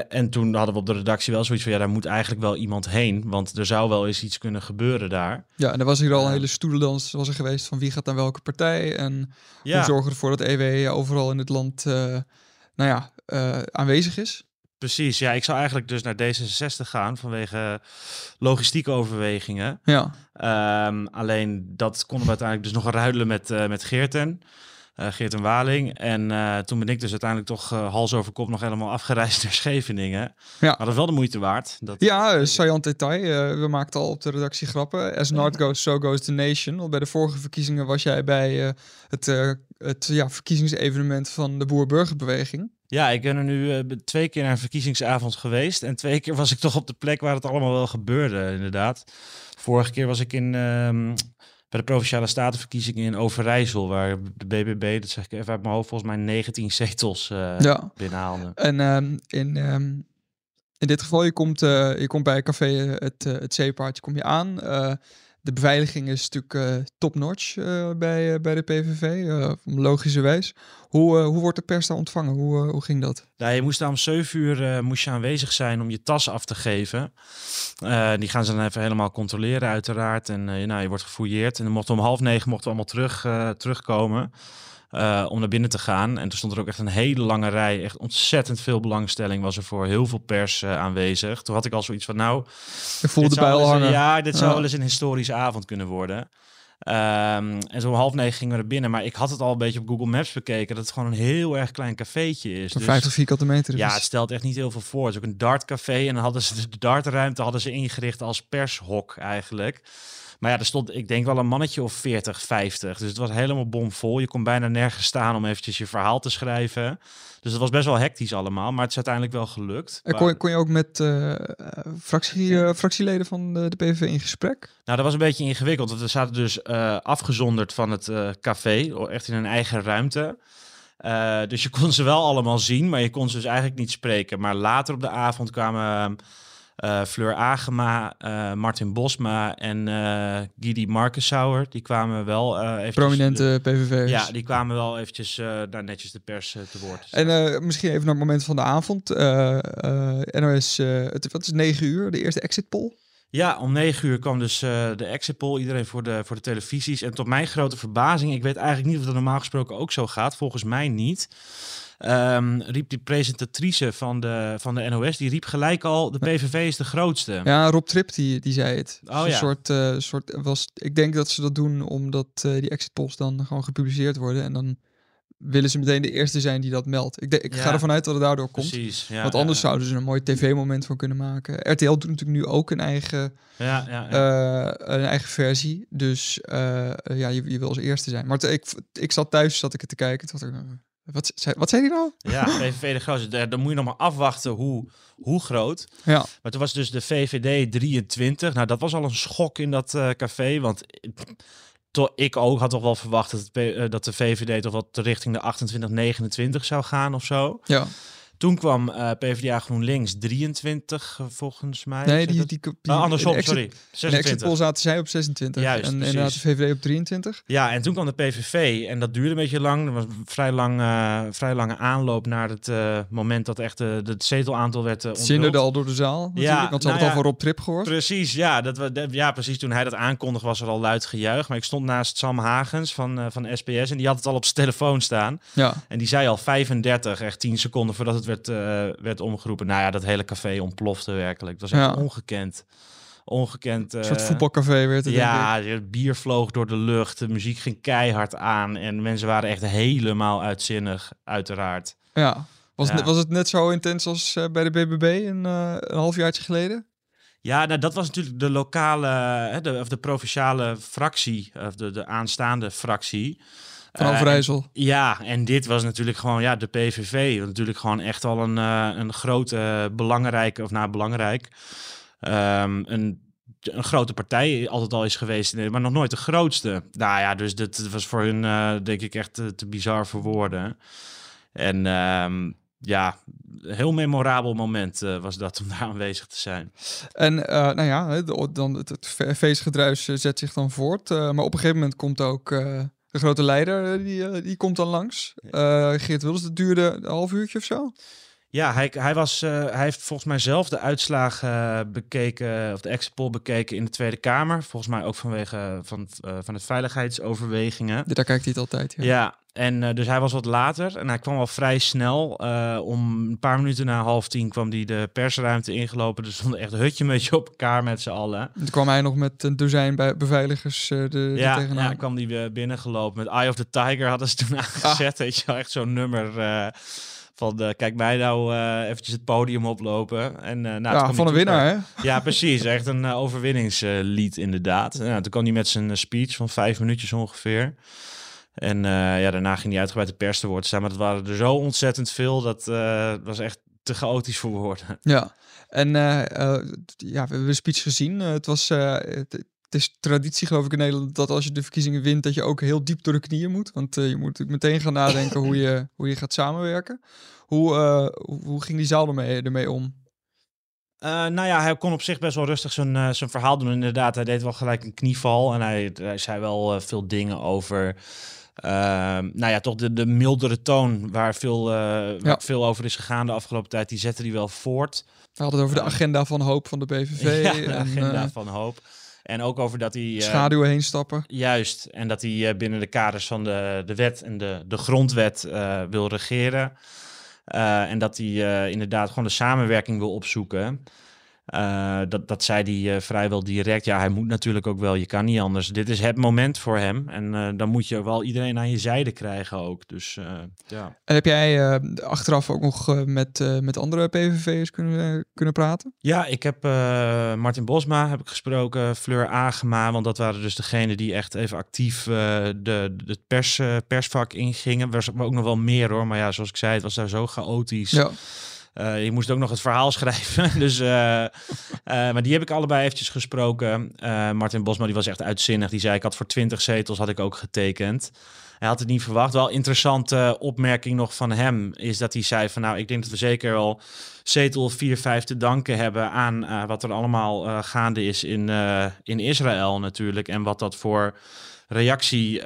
en toen hadden we op de redactie wel zoiets van, ja, daar moet eigenlijk wel iemand heen, want er zou wel eens iets kunnen gebeuren daar. Ja, en er was hier al een hele stoelendans was er geweest van wie gaat naar welke partij en ja. hoe zorgen ervoor dat EW overal in het land, nou ja, aanwezig is. Precies, ja, ik zou eigenlijk dus naar D66 gaan vanwege logistieke overwegingen. Ja. Um, alleen dat konden we uiteindelijk dus nog ruilen met, uh, met Geerten. Uh, Geert Waling. En uh, toen ben ik dus uiteindelijk toch hals over kop nog helemaal afgereisd naar Scheveningen. Ja. Maar dat is wel de moeite waard. Dat... Ja, saillant detail. we maakten al op de redactie grappen. As North goes, so goes the nation. Want bij de vorige verkiezingen was jij bij het, het ja, verkiezingsevenement van de Boer-Burgerbeweging. Ja, ik ben er nu uh, twee keer naar een verkiezingsavond geweest. En twee keer was ik toch op de plek waar het allemaal wel gebeurde, inderdaad. Vorige keer was ik in, um, bij de Provinciale Statenverkiezingen in Overijssel, waar de BBB, dat zeg ik even uit mijn hoofd, volgens mij 19 zetels uh, ja. binnenhaalde. En um, in, um, in dit geval, je komt, uh, je komt bij een café het, het Zeepaardje kom je aan de beveiliging is natuurlijk uh, top-notch uh, bij, uh, bij de PVV, logischerwijs. Hoe, hoe wordt de pers daar ontvangen? Hoe, hoe ging dat? Ja, je moest daar om 7 uur moest je aanwezig zijn om je tas af te geven. die gaan ze dan even helemaal controleren uiteraard. En nou, je wordt gefouilleerd. En dan mocht om half negen mochten we allemaal terug, terugkomen. Eh, om naar binnen te gaan. En toen stond er ook echt een hele lange rij. Echt ontzettend veel belangstelling was er voor. Heel veel pers eh, aanwezig. Toen had ik al zoiets van, nou... Je voelde de een- hangen. Ja, dit zou Ja. wel eens een historische avond kunnen worden. Ehm, en zo om half negen gingen we er binnen. Maar ik had het al een beetje op Google Maps bekeken. Dat het gewoon een heel erg klein cafeetje is. Dus- 50 vierkante meter. ja, dus- het stelt echt niet heel veel voor. Het is ook een dartcafé en dan hadden ze de dartruimte hadden ze ingericht als pershok eigenlijk. Maar ja, er stond, ik denk wel een mannetje of 40, 50. Dus het was helemaal bomvol. Je kon bijna nergens staan om eventjes je verhaal te schrijven. Dus het was best wel hectisch allemaal, maar het is uiteindelijk wel gelukt. En kon, je, kon je ook met eh, fractie, eh, fractieleden van de, de PVV in gesprek? Nou, dat was een beetje ingewikkeld, want we zaten dus eh, afgezonderd van het café, echt in een eigen ruimte. Dus je kon ze wel allemaal zien, maar je kon ze dus eigenlijk niet spreken. Maar later op de avond kwamen Fleur Agema, eh, Martin Bosma en eh Gidi Markensauer. Die kwamen wel eh eventjes... Prominente PVV'ers. Ja, die kwamen wel eventjes eh, daar netjes de pers eh, te woord. En eh, misschien even naar het moment van de avond. Eh, eh, NOS, eh, het, wat is 9 uur, de eerste exit poll. Ja, om negen uur kwam dus eh, de exit poll. Iedereen voor de, voor de televisies. En tot mijn grote verbazing, ik weet eigenlijk niet of dat normaal gesproken ook zo gaat. Volgens mij niet. Ehm, riep die presentatrice van de, van de NOS, die riep gelijk al, de PVV is de grootste. Ja, Rob Trip die, die zei het. Oh, ja. soort, eh, soort was, ik denk dat ze dat doen omdat eh, die exit polls dan gewoon gepubliceerd worden. En dan willen ze meteen de eerste zijn die dat meldt. Ik, ik ga ervan uit dat het daardoor komt. Precies. Ja, Want anders ja, zouden ze een mooi tv-moment van kunnen maken. RTL doet natuurlijk nu ook een eigen, Ja, ja, ja. eh, een eigen versie. Dus ja, je, je wil als eerste zijn. Maar te- ik, ik zat thuis, zat ik het te kijken. Toen dacht ik, eh, wat, zei, wat zei hij nou? ja, PVV de grootste. Daar- Dan moet je nog maar afwachten hoe, hoe groot. Ja, Maar toen was dus de VVD 23. Nou, dat was al een schok in dat eh, café. Want eh, to- ik ook had toch wel verwacht dat, het eh, dat de VVD toch wat richting de 28, 29 zou gaan of zo. ja. Toen kwam eh, PvdA GroenLinks 23 eh, volgens mij. Nee, die, die, die, Oh, andersom, de exit- sorry. De exit 26. poll zaten zij op 26 Juist, en inderdaad de VVD op 23. Ja, en toen kwam de PVV en dat duurde een beetje lang. Er was een vrij, lang, eh, vrij lange aanloop naar het moment dat echt eh, het zetelaantal werd uh, Het zinderde al door de zaal natuurlijk, want ze nou hadden het ja. al voor Rob Trip gehoord. Precies, ja, dat we, ja, precies. Toen hij dat aankondigde was er al luid gejuich. Maar ik stond naast Sam Hagens van, van SBS en die had het al op zijn telefoon staan. Ja, En die zei al 35, echt 10 seconden voordat het werd, eh, werd omgeroepen. Nou ja, dat hele café ontplofte werkelijk. Dat was echt Ja. ongekend. Ongekend. een soort eh, voetbalcafé werd het. Ja, het bier vloog door de lucht. De muziek ging keihard aan. En mensen waren echt helemaal uitzinnig, uiteraard. Ja. Was, Ja. Het, was het net zo intens als eh, bij de BBB een, een halfjaartje geleden? Ja, nou, dat was natuurlijk de lokale, hè, de, of de provinciale fractie, of de, de aanstaande fractie. Van Eh, Overijssel. Ja, en dit was natuurlijk gewoon ja, de PVV. Natuurlijk gewoon echt al een, eh, een grote, belangrijke, of nou belangrijk, ehm, een, een grote partij altijd al is geweest, maar nog nooit de grootste. Nou ja, dus dit was voor hun eh, denk ik echt te, te bizar voor woorden. En ehm, ja, een heel memorabel moment eh, was dat om daar aanwezig te zijn. En eh, nou ja, dan het, het fe- feestgedruis eh, zet zich dan voort. eh, maar op een gegeven moment komt ook eh, de grote leider, eh, die, eh, die komt dan langs. Eh Geert Wilders, dat duurde een half uurtje of zo. Ja, hij, hij, was, eh, hij heeft volgens mij zelf de uitslagen eh, bekeken, of de exit poll bekeken in de Tweede Kamer. Volgens mij ook vanwege van, eh, van het veiligheidsoverwegingen. Daar kijkt hij het altijd. Ja. Ja, en eh, dus hij was wat later en hij kwam al vrij snel. eh, om een paar minuten na half tien kwam hij de persruimte ingelopen. Er stonden echt hutje een beetje op elkaar met z'n allen. En Toen kwam hij nog met een dozijn bij beveiligers eh de, Ja, tegenaan. ja, kwam die weer binnengelopen. Met Eye of the Tiger hadden ze toen aangezet. Weet je wel, echt zo'n nummer eh, van eh, kijk mij nou eh, eventjes het podium oplopen. En, eh, nou, ja, van een winnaar, hè? Ja, precies. Echt een uh, overwinningslied inderdaad. Ja, toen kwam hij met zijn speech van vijf minuutjes ongeveer. En ja, daarna ging hij uitgebreid de pers te woord staan. Maar dat waren er zo ontzettend veel. Dat was echt te chaotisch voor woorden. Ja, en ja, we hebben een speech gezien. Het, was, het, is traditie geloof ik in Nederland dat als je de verkiezingen wint, dat je ook heel diep door de knieën moet. Want eh, je moet natuurlijk meteen gaan nadenken hoe je, hoe je gaat samenwerken. Hoe, eh, hoe, hoe ging die zaal ermee, ermee om? Eh, nou ja, hij kon op zich best wel rustig zijn, zijn verhaal doen. Inderdaad, hij deed wel gelijk een knieval. En hij, hij zei wel veel dingen over... nou ja, toch de, de mildere toon waar, veel, waar Ja. veel over is gegaan de afgelopen tijd. Die zette hij wel voort. We hadden het over de agenda van hoop van de BVV. Ja, de en, agenda van hoop. En ook over dat hij... eh, Schaduwen heen stappen. Juist, en dat hij eh, binnen de kaders van de, de wet en de, de grondwet eh, wil regeren. En dat hij inderdaad gewoon de samenwerking wil opzoeken. Eh, dat, dat zei hij eh, vrijwel direct. Ja, hij moet natuurlijk ook wel. Je kan niet anders. Dit is het moment voor hem. En eh, dan moet je wel iedereen aan je zijde krijgen ook. Dus ja. En heb jij achteraf ook nog met, met andere PVV'ers kunnen, kunnen praten? Ja, ik heb Martin Bosma heb ik gesproken, Fleur Agema, want dat waren dus degenen die echt even actief de, het pers, persvak ingingen. Er was ook nog wel meer hoor, maar ja, zoals ik zei, het was daar zo chaotisch. Ja. Eh, je moest ook nog het verhaal schrijven. dus, eh, eh, maar die heb ik allebei eventjes gesproken. Martin Bosma die was echt uitzinnig. Die zei, ik had voor 20 zetels had ik ook getekend. Hij had het niet verwacht. Wel interessante opmerking nog van hem is dat hij zei van nou, ik denk dat we zeker wel zetel 4, 5 te danken hebben aan wat er allemaal gaande is in, in Israël natuurlijk. En wat dat voor reactie,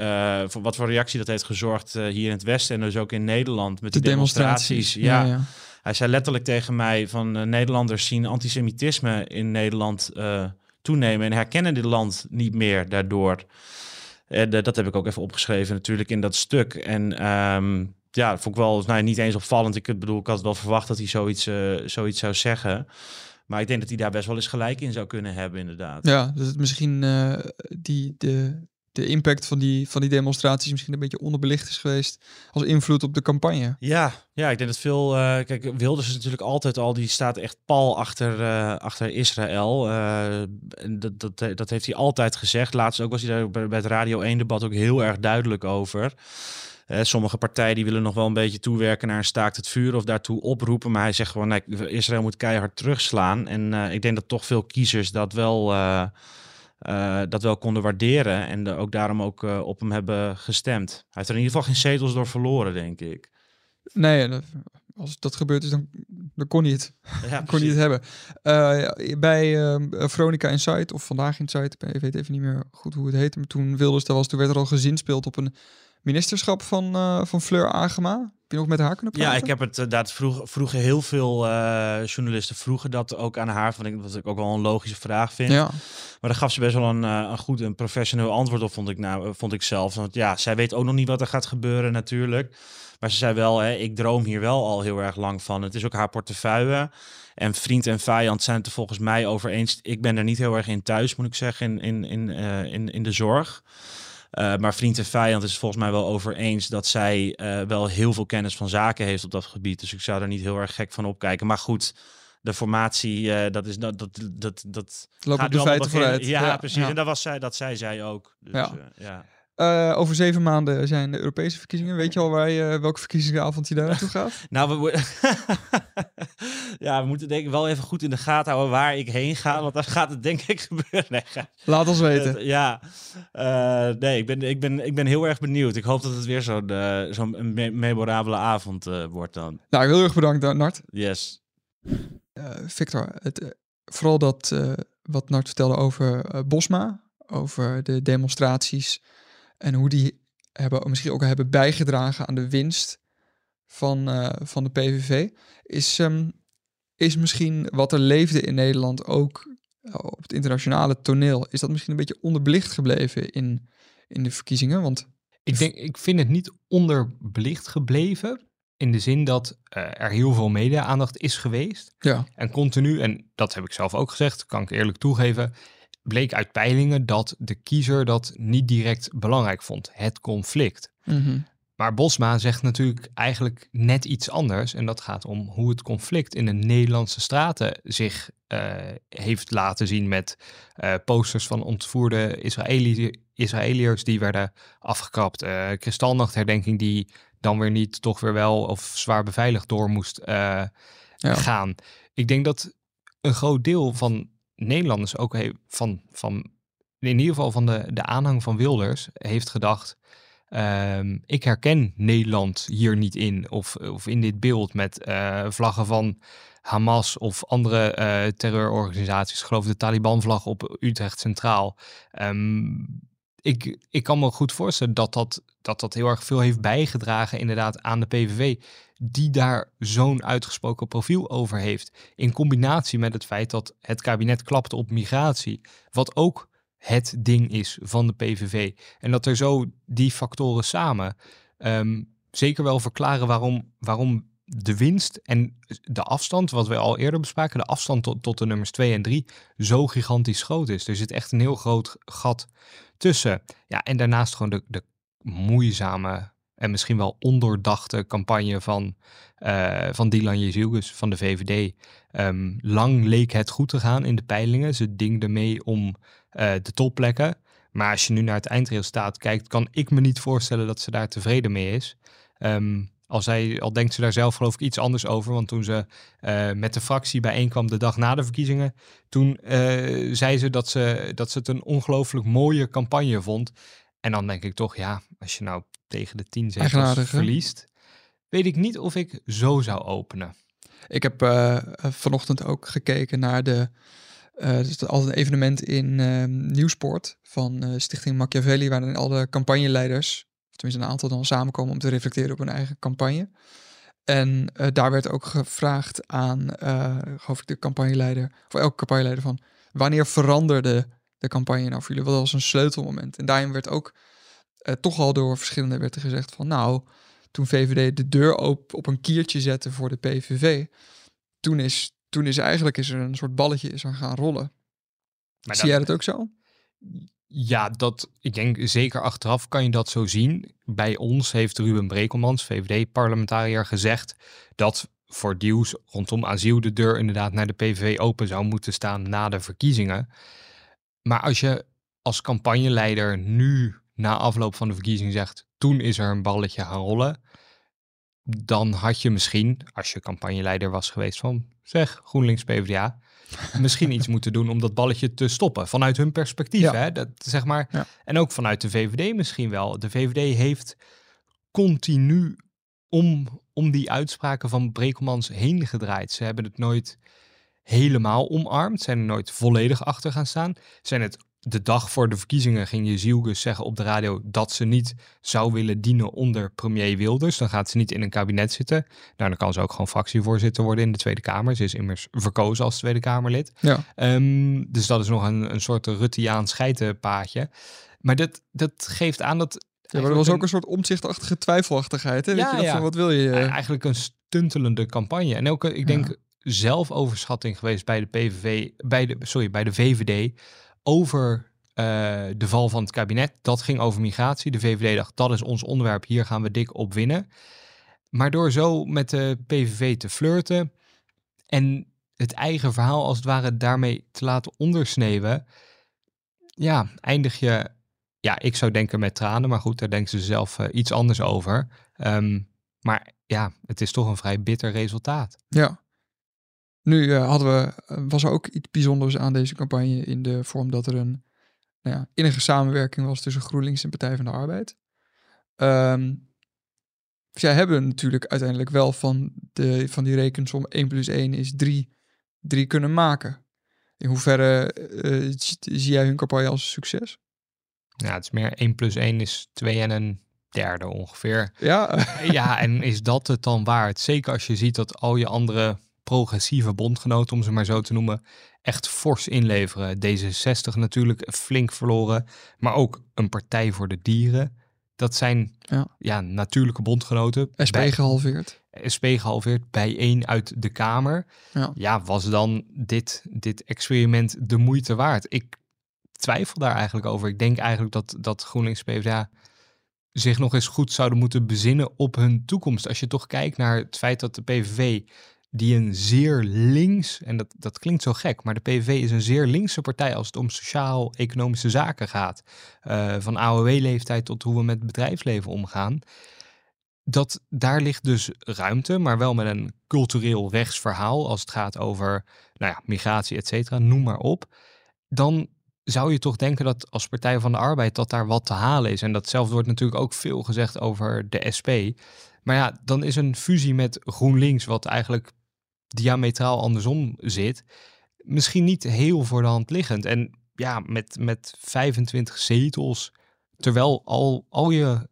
voor wat voor reactie dat heeft gezorgd hier in het Westen en dus ook in Nederland met De de demonstraties. demonstraties. ja. Hij zei letterlijk tegen mij van eh, Nederlanders zien antisemitisme in Nederland eh, toenemen en herkennen dit land niet meer daardoor. En eh, dat heb ik ook even opgeschreven natuurlijk in dat stuk. En ehm, ja, vond ik wel nou, niet eens opvallend. Ik bedoel, ik had wel verwacht dat hij zoiets, zoiets zou zeggen. Maar ik denk dat hij daar best wel eens gelijk in zou kunnen hebben, inderdaad. Ja, dus misschien die, de, de impact van die, van die demonstraties misschien een beetje onderbelicht is geweest als invloed op de campagne. Ja, ja, ik denk dat veel. eh, kijk, Wilders is natuurlijk altijd al. Die staat echt pal achter, eh, achter Israël. En dat, dat, dat heeft hij altijd gezegd. Laatst ook was hij daar bij, het Radio 1-debat ook heel erg duidelijk over. Sommige partijen die willen nog wel een beetje toewerken naar een staakt het vuur of daartoe oproepen. Maar hij zegt gewoon, nee, Israël moet keihard terugslaan. En ik denk dat toch veel kiezers dat wel, eh, dat wel konden waarderen. En ook daarom ook eh, op hem hebben gestemd. Hij heeft er in ieder geval geen zetels door verloren, denk ik. Nee, als dat gebeurd is, dan, dan kon hij het. Ja, kon hij het hebben. Eh, bij ehm, Veronica Insight, of Vandaag Insight, ik weet even niet meer goed hoe het heette, maar toen Wilders daar was, toen werd er al gezinspeeld op een ministerschap van, van Fleur Agema. Je nog met haar kunnen praten? Ja, ik heb het eh, dat vroeg, vroegen heel veel eh, journalisten vroegen dat ook aan haar. Van ik, wat ik ook wel een logische vraag vind. Ja, Maar daar gaf ze best wel een, eh, een goed en professioneel antwoord op, vond ik, nou, vond ik zelf. Want ja, zij weet ook nog niet wat er gaat gebeuren natuurlijk. Maar ze zei wel, hè, ik droom hier wel al heel erg lang van. Het is ook haar portefeuille. En vriend en vijand zijn het er volgens mij over eens. Ik ben er niet heel erg in thuis, moet ik zeggen, in, in, in, in, in de zorg. Eh, maar vriend en vijand is volgens mij wel over eens dat zij eh, wel heel veel kennis van zaken heeft op dat gebied. Dus ik zou er niet heel erg gek van opkijken. Maar goed, de formatie, eh, dat is dat, dat, dat, dat lopen gaat de feiten vooruit. Ja, precies. ja. En dat was zij, dat zei zij ook. Dus, Ja. over zeven maanden zijn de Europese verkiezingen. Weet je al waar je, welke verkiezingsavond je daar naartoe gaat? Nou, we, ja, we moeten denk ik wel even goed in de gaten houden waar ik heen ga. Want dan gaat het denk ik gebeuren. Nee, Laat ons weten. Eh, ja, Eh, nee, ik ben, ik, ben, ik ben heel erg benieuwd. Ik hoop dat het weer zo'n eh, zo'n me- memorabele avond wordt dan. Nou, heel erg bedankt, Nart. Yes. Victor, het, vooral dat wat Nart vertelde over Bosma, over de demonstraties en hoe die hebben, misschien ook hebben bijgedragen aan de winst van, van de PVV, is, ehm, is misschien wat er leefde in Nederland ook eh, op het internationale toneel, is dat misschien een beetje onderbelicht gebleven in, in de verkiezingen? Want Ik, denk, ik vind het niet onderbelicht gebleven. In de zin dat eh, er heel veel media-aandacht is geweest. ja, En continu, en dat heb ik zelf ook gezegd, kan ik eerlijk toegeven, bleek uit peilingen dat de kiezer dat niet direct belangrijk vond. Het conflict. mhm, Maar Bosma zegt natuurlijk eigenlijk net iets anders. En dat gaat om hoe het conflict in de Nederlandse straten zich eh, heeft laten zien met eh, posters van ontvoerde Israëli Israëliërs die werden afgekapt. eh kristalnachtherdenking die dan weer niet, toch weer wel of zwaar beveiligd door moest Ja. gaan. Ik denk dat een groot deel van Nederlanders ook van, van in ieder geval van de, de aanhang van Wilders heeft gedacht. Ehm, ik herken Nederland hier niet in of, of in dit beeld met eh, vlaggen van Hamas of andere eh, terreurorganisaties. Ik geloof de Taliban-vlag op Utrecht Centraal. Ehm, ik, ik kan me goed voorstellen dat dat, dat dat heel erg veel heeft bijgedragen inderdaad aan de PVV. Die daar zo'n uitgesproken profiel over heeft. In combinatie met het feit dat het kabinet klapte op migratie. Wat ook het ding is van de PVV. En dat er zo die factoren samen ehm, zeker wel verklaren waarom, waarom de winst en de afstand, wat we al eerder bespraken, de afstand tot, tot de nummers 2 en 3 zo gigantisch groot is. Er zit echt een heel groot gat tussen. Ja, en daarnaast gewoon de, de moeizame en misschien wel ondoordachte campagne van, uh, van Dylan Jezielgus van de VVD. Ehm, lang leek het goed te gaan in de peilingen. Ze dingden mee om uh, de topplekken. Maar als je nu naar het eindresultaat kijkt, kan ik me niet voorstellen dat ze daar tevreden mee is. Um, al, zij, al denkt ze daar zelf geloof ik iets anders over. Want toen ze uh, met de fractie bijeenkwam de dag na de verkiezingen, toen zei ze dat, ze dat ze het een ongelooflijk mooie campagne vond. En dan denk ik toch, ja, als je nou tegen de tien zetels verliest, weet ik niet of ik zo zou openen. Ik heb uh, vanochtend ook gekeken naar de. Uh, het is altijd een evenement in uh, Nieuwsport van Stichting Machiavelli, waarin alle campagneleiders tenminste een aantal dan samenkomen om te reflecteren op hun eigen campagne. En daar werd ook gevraagd aan, geloof ik, de campagneleider, voor elke campagneleider van, wanneer veranderde de campagne nou jullie? Wat was een sleutelmoment? En daarin werd ook uh, toch al door verschillende werd er gezegd van, nou, toen VVD de deur op, op een kiertje zette voor de PVV, toen is, toen is eigenlijk is er een soort balletje is er gaan rollen. Maar Zie jij dat ook zo? Ja, dat, ik denk zeker achteraf kan je dat zo zien. Bij ons heeft Ruben Brekelmans, VVD-parlementariër, gezegd dat voor deals rondom asiel de deur inderdaad naar de PVV open zou moeten staan na de verkiezingen. Maar als je als campagneleider nu na afloop van de verkiezing zegt, toen is er een balletje gaan rollen, dan had je misschien, als je campagneleider was geweest van, zeg GroenLinks PvdA, misschien iets moeten doen om dat balletje te stoppen. Vanuit hun perspectief, hè? Dat, zeg maar. En ook vanuit de VVD misschien wel. De VVD heeft continu om, om die uitspraken van Brekelmans heen gedraaid. Ze hebben het nooit helemaal omarmd, zijn er nooit volledig achter gaan staan. Zijn het de dag voor de verkiezingen ging je Zielgus zeggen op de radio dat ze niet zou willen dienen onder premier Wilders. Dan gaat ze niet in een kabinet zitten. Nou, dan kan ze ook gewoon fractievoorzitter worden in de Tweede Kamer. Ze is immers verkozen als Tweede Kamerlid. Ja. Um, dus dat is nog een, een soort Rutteaans scheitenpaadje. Maar dat, dat geeft aan dat... Ja, maar er was ook een soort omzichtachtige twijfelachtigheid. Hè? Weet ja, je, ja. Van, wat wil je? Eigenlijk een stuntelende campagne. En ook, ik denk, zelfoverschatting geweest bij de PVV, bij de, sorry, bij de VVD over uh, de val van het kabinet. Dat ging over migratie. De VVD dacht, dat is ons onderwerp, hier gaan we dik op winnen. Maar door zo met de PVV te flirten en het eigen verhaal als het ware daarmee te laten ondersneeuwen, ja, eindig je, ja, ik zou denken met tranen, maar goed, daar denken ze zelf uh, iets anders over. Um, maar ja, het is toch een vrij bitter resultaat. Ja. Nu uh, hadden we, uh, was er ook iets bijzonders aan deze campagne in de vorm dat er een nou ja, innige samenwerking was tussen GroenLinks en Partij van de Arbeid. Um, zij hebben natuurlijk uiteindelijk wel van, de, van die rekensom 1 plus 1 is 3, 3 kunnen maken. In hoeverre uh, zie jij hun campagne als succes? Ja, het is meer 1 plus 1 is 2 en een derde ongeveer. Ja. ja, en is dat het dan waard? Zeker als je ziet dat al je andere progressieve bondgenoten, om ze maar zo te noemen, echt fors inleveren. D66 natuurlijk flink verloren, maar ook een Partij voor de Dieren. Dat zijn ja. ja natuurlijke bondgenoten. SP bij, gehalveerd. SP gehalveerd, bijeen uit de Kamer. Ja. ja, was dan dit, dit experiment de moeite waard? Ik twijfel daar eigenlijk over. Ik denk eigenlijk dat, dat GroenLinks PvdA zich nog eens goed zouden moeten bezinnen op hun toekomst. Als je toch kijkt naar het feit dat de PVV die een zeer links, en dat, dat klinkt zo gek, maar de PVV is een zeer linkse partij als het om sociaal-economische zaken gaat. Uh, van AOW-leeftijd tot hoe we met bedrijfsleven omgaan. Dat daar ligt dus ruimte, maar wel met een cultureel rechtsverhaal als het gaat over nou ja, migratie, et cetera, noem maar op. Dan zou je toch denken dat als Partij van de Arbeid dat daar wat te halen is. En datzelfde wordt natuurlijk ook veel gezegd over de SP. Maar ja, dan is een fusie met GroenLinks, wat eigenlijk diametraal andersom zit, misschien niet heel voor de hand liggend. En ja, met, met 25 zetels, terwijl al, al je,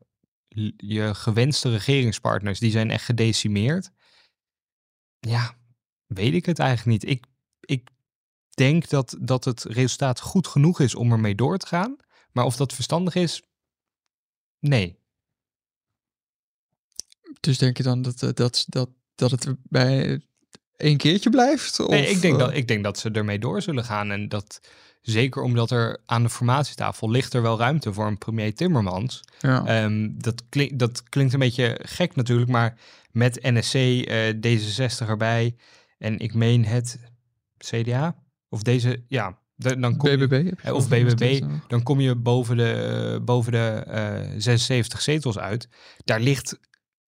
je gewenste regeringspartners, die zijn echt gedecimeerd. Ja, weet ik het eigenlijk niet. Ik, ik denk dat, dat het resultaat goed genoeg is om ermee door te gaan. Maar of dat verstandig is, nee. Dus denk je dan dat, eh, dat, dat, dat het bij één keertje blijft? Of, nee ik, denk eh, dat, ik denk dat ze ermee door zullen gaan. En dat zeker omdat er aan de formatietafel ligt er wel ruimte voor een premier Timmermans. ja. Ehm, dat, klink, dat klinkt een beetje gek natuurlijk, maar met NSC, eh, D66 erbij en ik meen het CDA of deze, ja, de- dan kom je, BBB? heb je eh, of BBB, dan kom je boven de, boven de eh, 76 zetels uit. Daar ligt,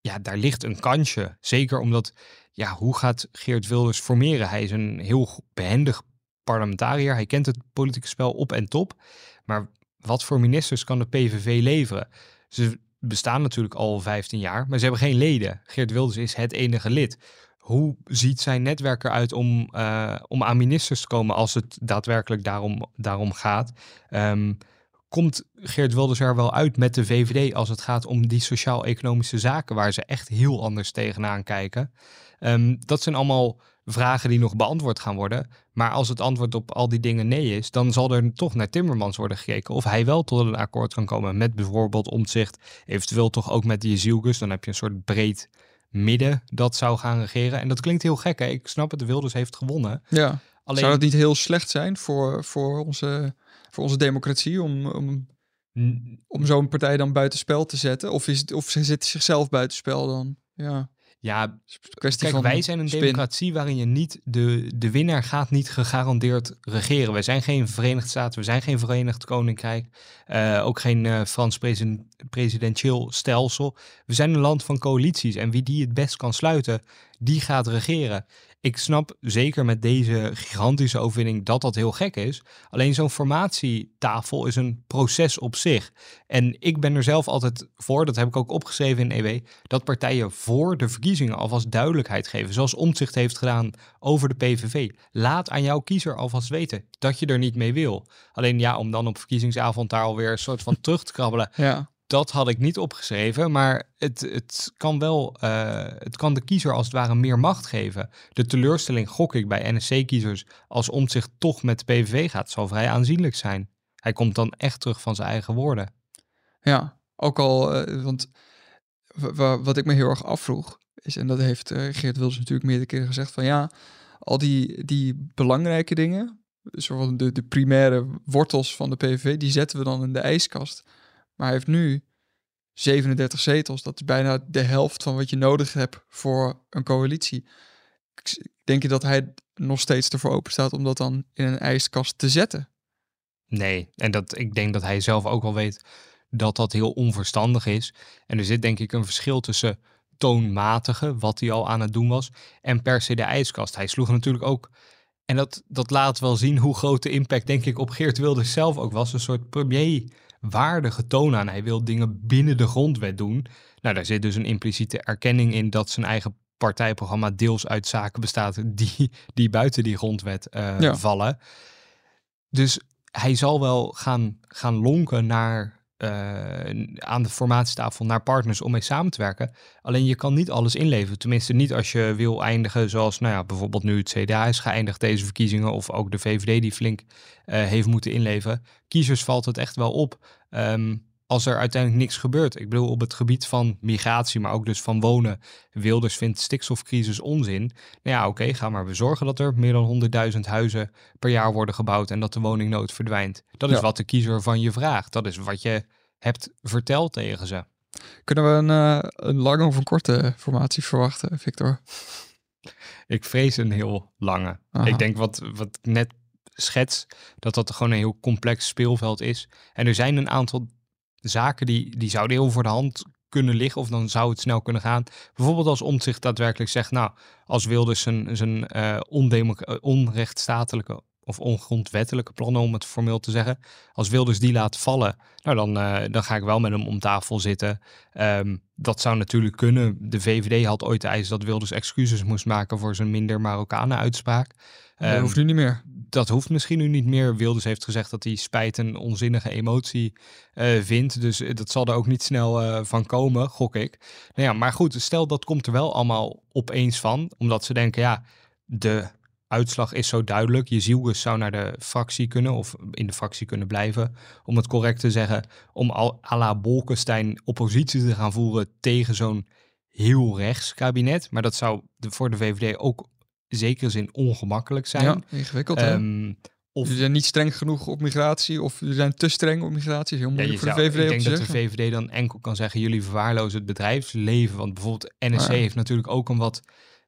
ja, daar ligt een kansje. Zeker omdat, ja, hoe gaat Geert Wilders formeren? Hij is een heel behendig parlementariër. Hij kent het politieke spel op en top. Maar wat voor ministers kan de PVV leveren? Ze bestaan natuurlijk al 15 jaar, maar ze hebben geen leden. Geert Wilders is het enige lid. Hoe ziet zijn netwerk eruit om, eh, om aan ministers te komen als het daadwerkelijk daarom, daarom gaat? Ehm, komt Geert Wilders er wel uit met de VVD als het gaat om die sociaal-economische zaken waar ze echt heel anders tegenaan kijken? Ehm, dat zijn allemaal vragen die nog beantwoord gaan worden. Maar als het antwoord op al die dingen nee is, dan zal er toch naar Timmermans worden gekeken of hij wel tot een akkoord kan komen met bijvoorbeeld omzicht, eventueel toch ook met die Zielgus. Dan heb je een soort breed midden dat zou gaan regeren. En dat klinkt heel gek, hè? Ik snap het, de Wilders heeft gewonnen. Ja. Alleen, Zou dat niet heel slecht zijn voor, voor, onze, voor onze democratie om, om, om zo'n partij dan buitenspel te zetten? Of, is het, of ze zitten zichzelf buitenspel dan? Ja, Ja, kwestie Kijk, wij zijn een spin. democratie waarin je niet de, de winnaar gaat niet gegarandeerd regeren. We zijn geen Verenigde Staten, we zijn geen Verenigd Koninkrijk, eh, ook geen eh, Frans presidentieel stelsel. We zijn een land van coalities en wie die het best kan sluiten, die gaat regeren. Ik snap zeker met deze gigantische overwinning dat dat heel gek is. Alleen zo'n formatietafel is een proces op zich. En ik ben er zelf altijd voor, dat heb ik ook opgeschreven in EW, dat partijen voor de verkiezingen alvast duidelijkheid geven. Zoals Omtzigt heeft gedaan over de PVV. Laat aan jouw kiezer alvast weten dat je er niet mee wil. Alleen ja, om dan op verkiezingsavond daar alweer een soort van terug te krabbelen. Ja, Dat had ik niet opgeschreven, maar het, het kan wel, eh, het kan de kiezer als het ware meer macht geven. De teleurstelling gok ik bij NSC-kiezers als Omtzigt toch met de PVV gaat, zal vrij aanzienlijk zijn. Hij komt dan echt terug van zijn eigen woorden. ja. Ook al, eh, want wa- wa- wat ik me heel erg afvroeg, is, en dat heeft eh, Geert Wilders natuurlijk meerdere keren gezegd, van ja, al die, die belangrijke dingen, zoals de, de primaire wortels van de PVV, die zetten we dan in de ijskast. Maar hij heeft nu 37 zetels. Dat is bijna de helft van wat je nodig hebt voor een coalitie. Denk je dat hij nog steeds ervoor open staat om dat dan in een ijskast te zetten? Nee, en dat, ik denk dat hij zelf ook wel weet dat dat heel onverstandig is. En er zit denk ik een verschil tussen toonmatige, wat hij al aan het doen was, en per se de ijskast. Hij sloeg natuurlijk ook, en dat, dat laat wel zien hoe groot de impact denk ik op Geert Wilders zelf ook was, een soort premierwaardige toon aan. Hij wil dingen binnen de grondwet doen. Nou, daar zit dus een impliciete erkenning in dat zijn eigen partijprogramma deels uit zaken bestaat die, die buiten die grondwet eh, Ja. vallen. Dus hij zal wel gaan, gaan lonken naar, aan de formatietafel naar partners om mee samen te werken. Alleen je kan niet alles inleveren. Tenminste niet als je wil eindigen zoals nou ja, bijvoorbeeld nu het CDA is geëindigd deze verkiezingen. Of ook de VVD die flink eh, heeft moeten inleveren. Kiezers valt het echt wel op. ehm, als er uiteindelijk niks gebeurt. Ik bedoel, op het gebied van migratie, maar ook dus van wonen. Wilders vindt stikstofcrisis onzin. Nou ja, oké, ga maar bezorgen dat er meer dan 100.000 huizen per jaar worden gebouwd en dat de woningnood verdwijnt. Dat is Ja. wat de kiezer van je vraagt. Dat is wat je hebt verteld tegen ze. Kunnen we een, eh, een lange of een korte formatie verwachten, Victor? Ik vrees een heel lange. Aha. Ik denk wat, wat ik net schets, dat dat gewoon een heel complex speelveld is. En er zijn een aantal zaken die, die zouden heel voor de hand kunnen liggen of dan zou het snel kunnen gaan. Bijvoorbeeld als Omtzigt daadwerkelijk zegt, nou, als Wilders zijn, zijn eh, onrechtstatelijke of ongrondwettelijke plannen, om het formeel te zeggen, als Wilders die laat vallen, nou dan, eh, dan ga ik wel met hem om tafel zitten. Ehm, dat zou natuurlijk kunnen. De VVD had ooit de eis dat Wilders excuses moest maken voor zijn minder Marokkanen uitspraak. dat Ehm, hoeft nu niet meer. Dat hoeft misschien nu niet meer. Wilders heeft gezegd dat hij spijt een onzinnige emotie eh, vindt. Dus eh, dat zal er ook niet snel eh, van komen, gok ik. Nou ja, maar goed, stel dat komt er wel allemaal opeens van. Omdat ze denken, ja, de uitslag is zo duidelijk. Je Zielgus zou naar de fractie kunnen of in de fractie kunnen blijven. Om het correct te zeggen, om al à la Bolkestein oppositie te gaan voeren tegen zo'n heel rechts kabinet. Maar dat zou voor de VVD ook zekere zin ongemakkelijk zijn. Ja, ingewikkeld hè? Ehm, of Jullie zijn niet streng genoeg op migratie of jullie zijn te streng op migratie. is heel moeilijk voor zou- de VVD ik denk dat de. VVD dan enkel kan zeggen, jullie verwaarlozen het bedrijfsleven. Want bijvoorbeeld NSC Ah, ja. heeft natuurlijk ook een wat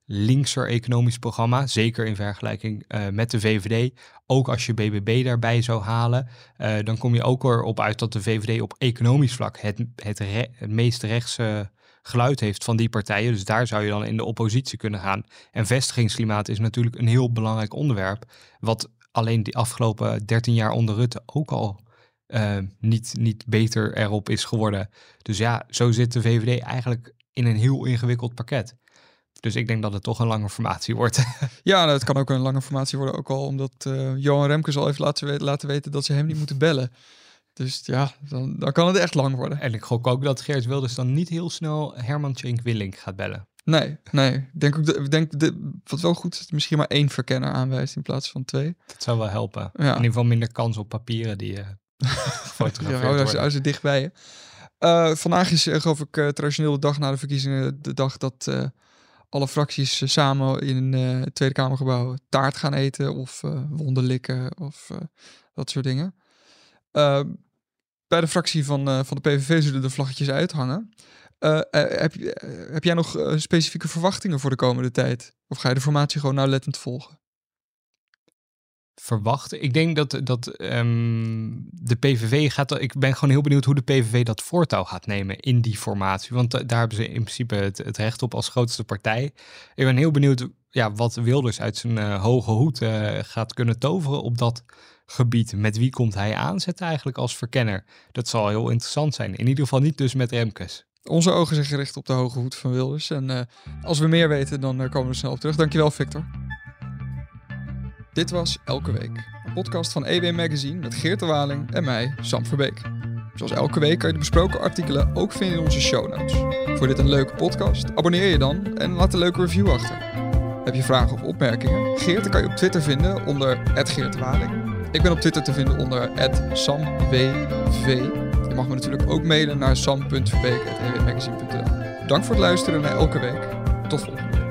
linkser economisch programma. Zeker in vergelijking eh, met de VVD. Ook als je BBB daarbij zou halen. eh, dan kom je ook erop uit dat de VVD op economisch vlak het, het, re- het meest rechtse geluid heeft van die partijen. Dus daar zou je dan in de oppositie kunnen gaan. En vestigingsklimaat is natuurlijk een heel belangrijk onderwerp. Wat alleen die afgelopen 13 jaar onder Rutte ook al eh, niet, niet beter erop is geworden. Dus ja, zo zit de VVD eigenlijk in een heel ingewikkeld pakket. Dus ik denk dat het toch een lange formatie wordt. Ja, nou, het kan ook een lange formatie worden. Ook al omdat eh, Johan Remkes al heeft laten, laten weten dat ze hem niet moeten bellen. Dus ja, dan, dan kan het echt lang worden. en ik gok ook dat Geert Wilders dan niet heel snel Herman Tjenk Willink gaat bellen. Nee, nee. Ik denk ook, de, denk de, wat wel goed is, dat misschien maar één verkenner aanwijst in plaats van twee. Dat zou wel helpen. Ja. In ieder geval minder kans op papieren die eh Ja, gefotografeerd worden. hou ze dicht bij je. Eh, vandaag is, eh, geloof ik, eh, traditioneel de dag na de verkiezingen de dag dat eh, alle fracties eh, samen in eh, het Tweede Kamergebouw taart gaan eten of eh wonden likken of eh, dat soort dingen. Eh, bij de fractie van, eh, van de PVV zullen de vlaggetjes uithangen. Eh, eh, heb, heb jij nog specifieke verwachtingen voor de komende tijd? Of ga je de formatie gewoon nauwlettend volgen? verwachten. Ik denk dat, dat ehm, de PVV gaat. Ik ben gewoon heel benieuwd hoe de PVV dat voortouw gaat nemen in die formatie. Want daar hebben ze in principe het, het recht op als grootste partij. Ik ben heel benieuwd ja, wat Wilders uit zijn hoge hoed gaat kunnen toveren op dat gebied. Met wie komt hij aanzetten eigenlijk als verkenner? Dat zal heel interessant zijn. In ieder geval niet dus met Remkes. Onze ogen zijn gericht op de hoge hoed van Wilders. En eh, als we meer weten, dan eh, komen we snel op terug. Dankjewel, Victor. Dit was Elke Week. Een podcast van EW Magazine met Geert de Waling en mij, Sam Verbeek. Zoals elke week kan je de besproken artikelen ook vinden in onze show notes. Voor dit een leuke podcast, abonneer je dan en laat een leuke review achter. Heb je vragen of opmerkingen? Geert kan je op Twitter vinden onder Geert de Waling. Ik ben op Twitter te vinden onder SamWV. Je mag me natuurlijk ook mailen naar sam.verbeek.ewmagazine.nl Dank voor het luisteren naar elke week. Tot volgende week.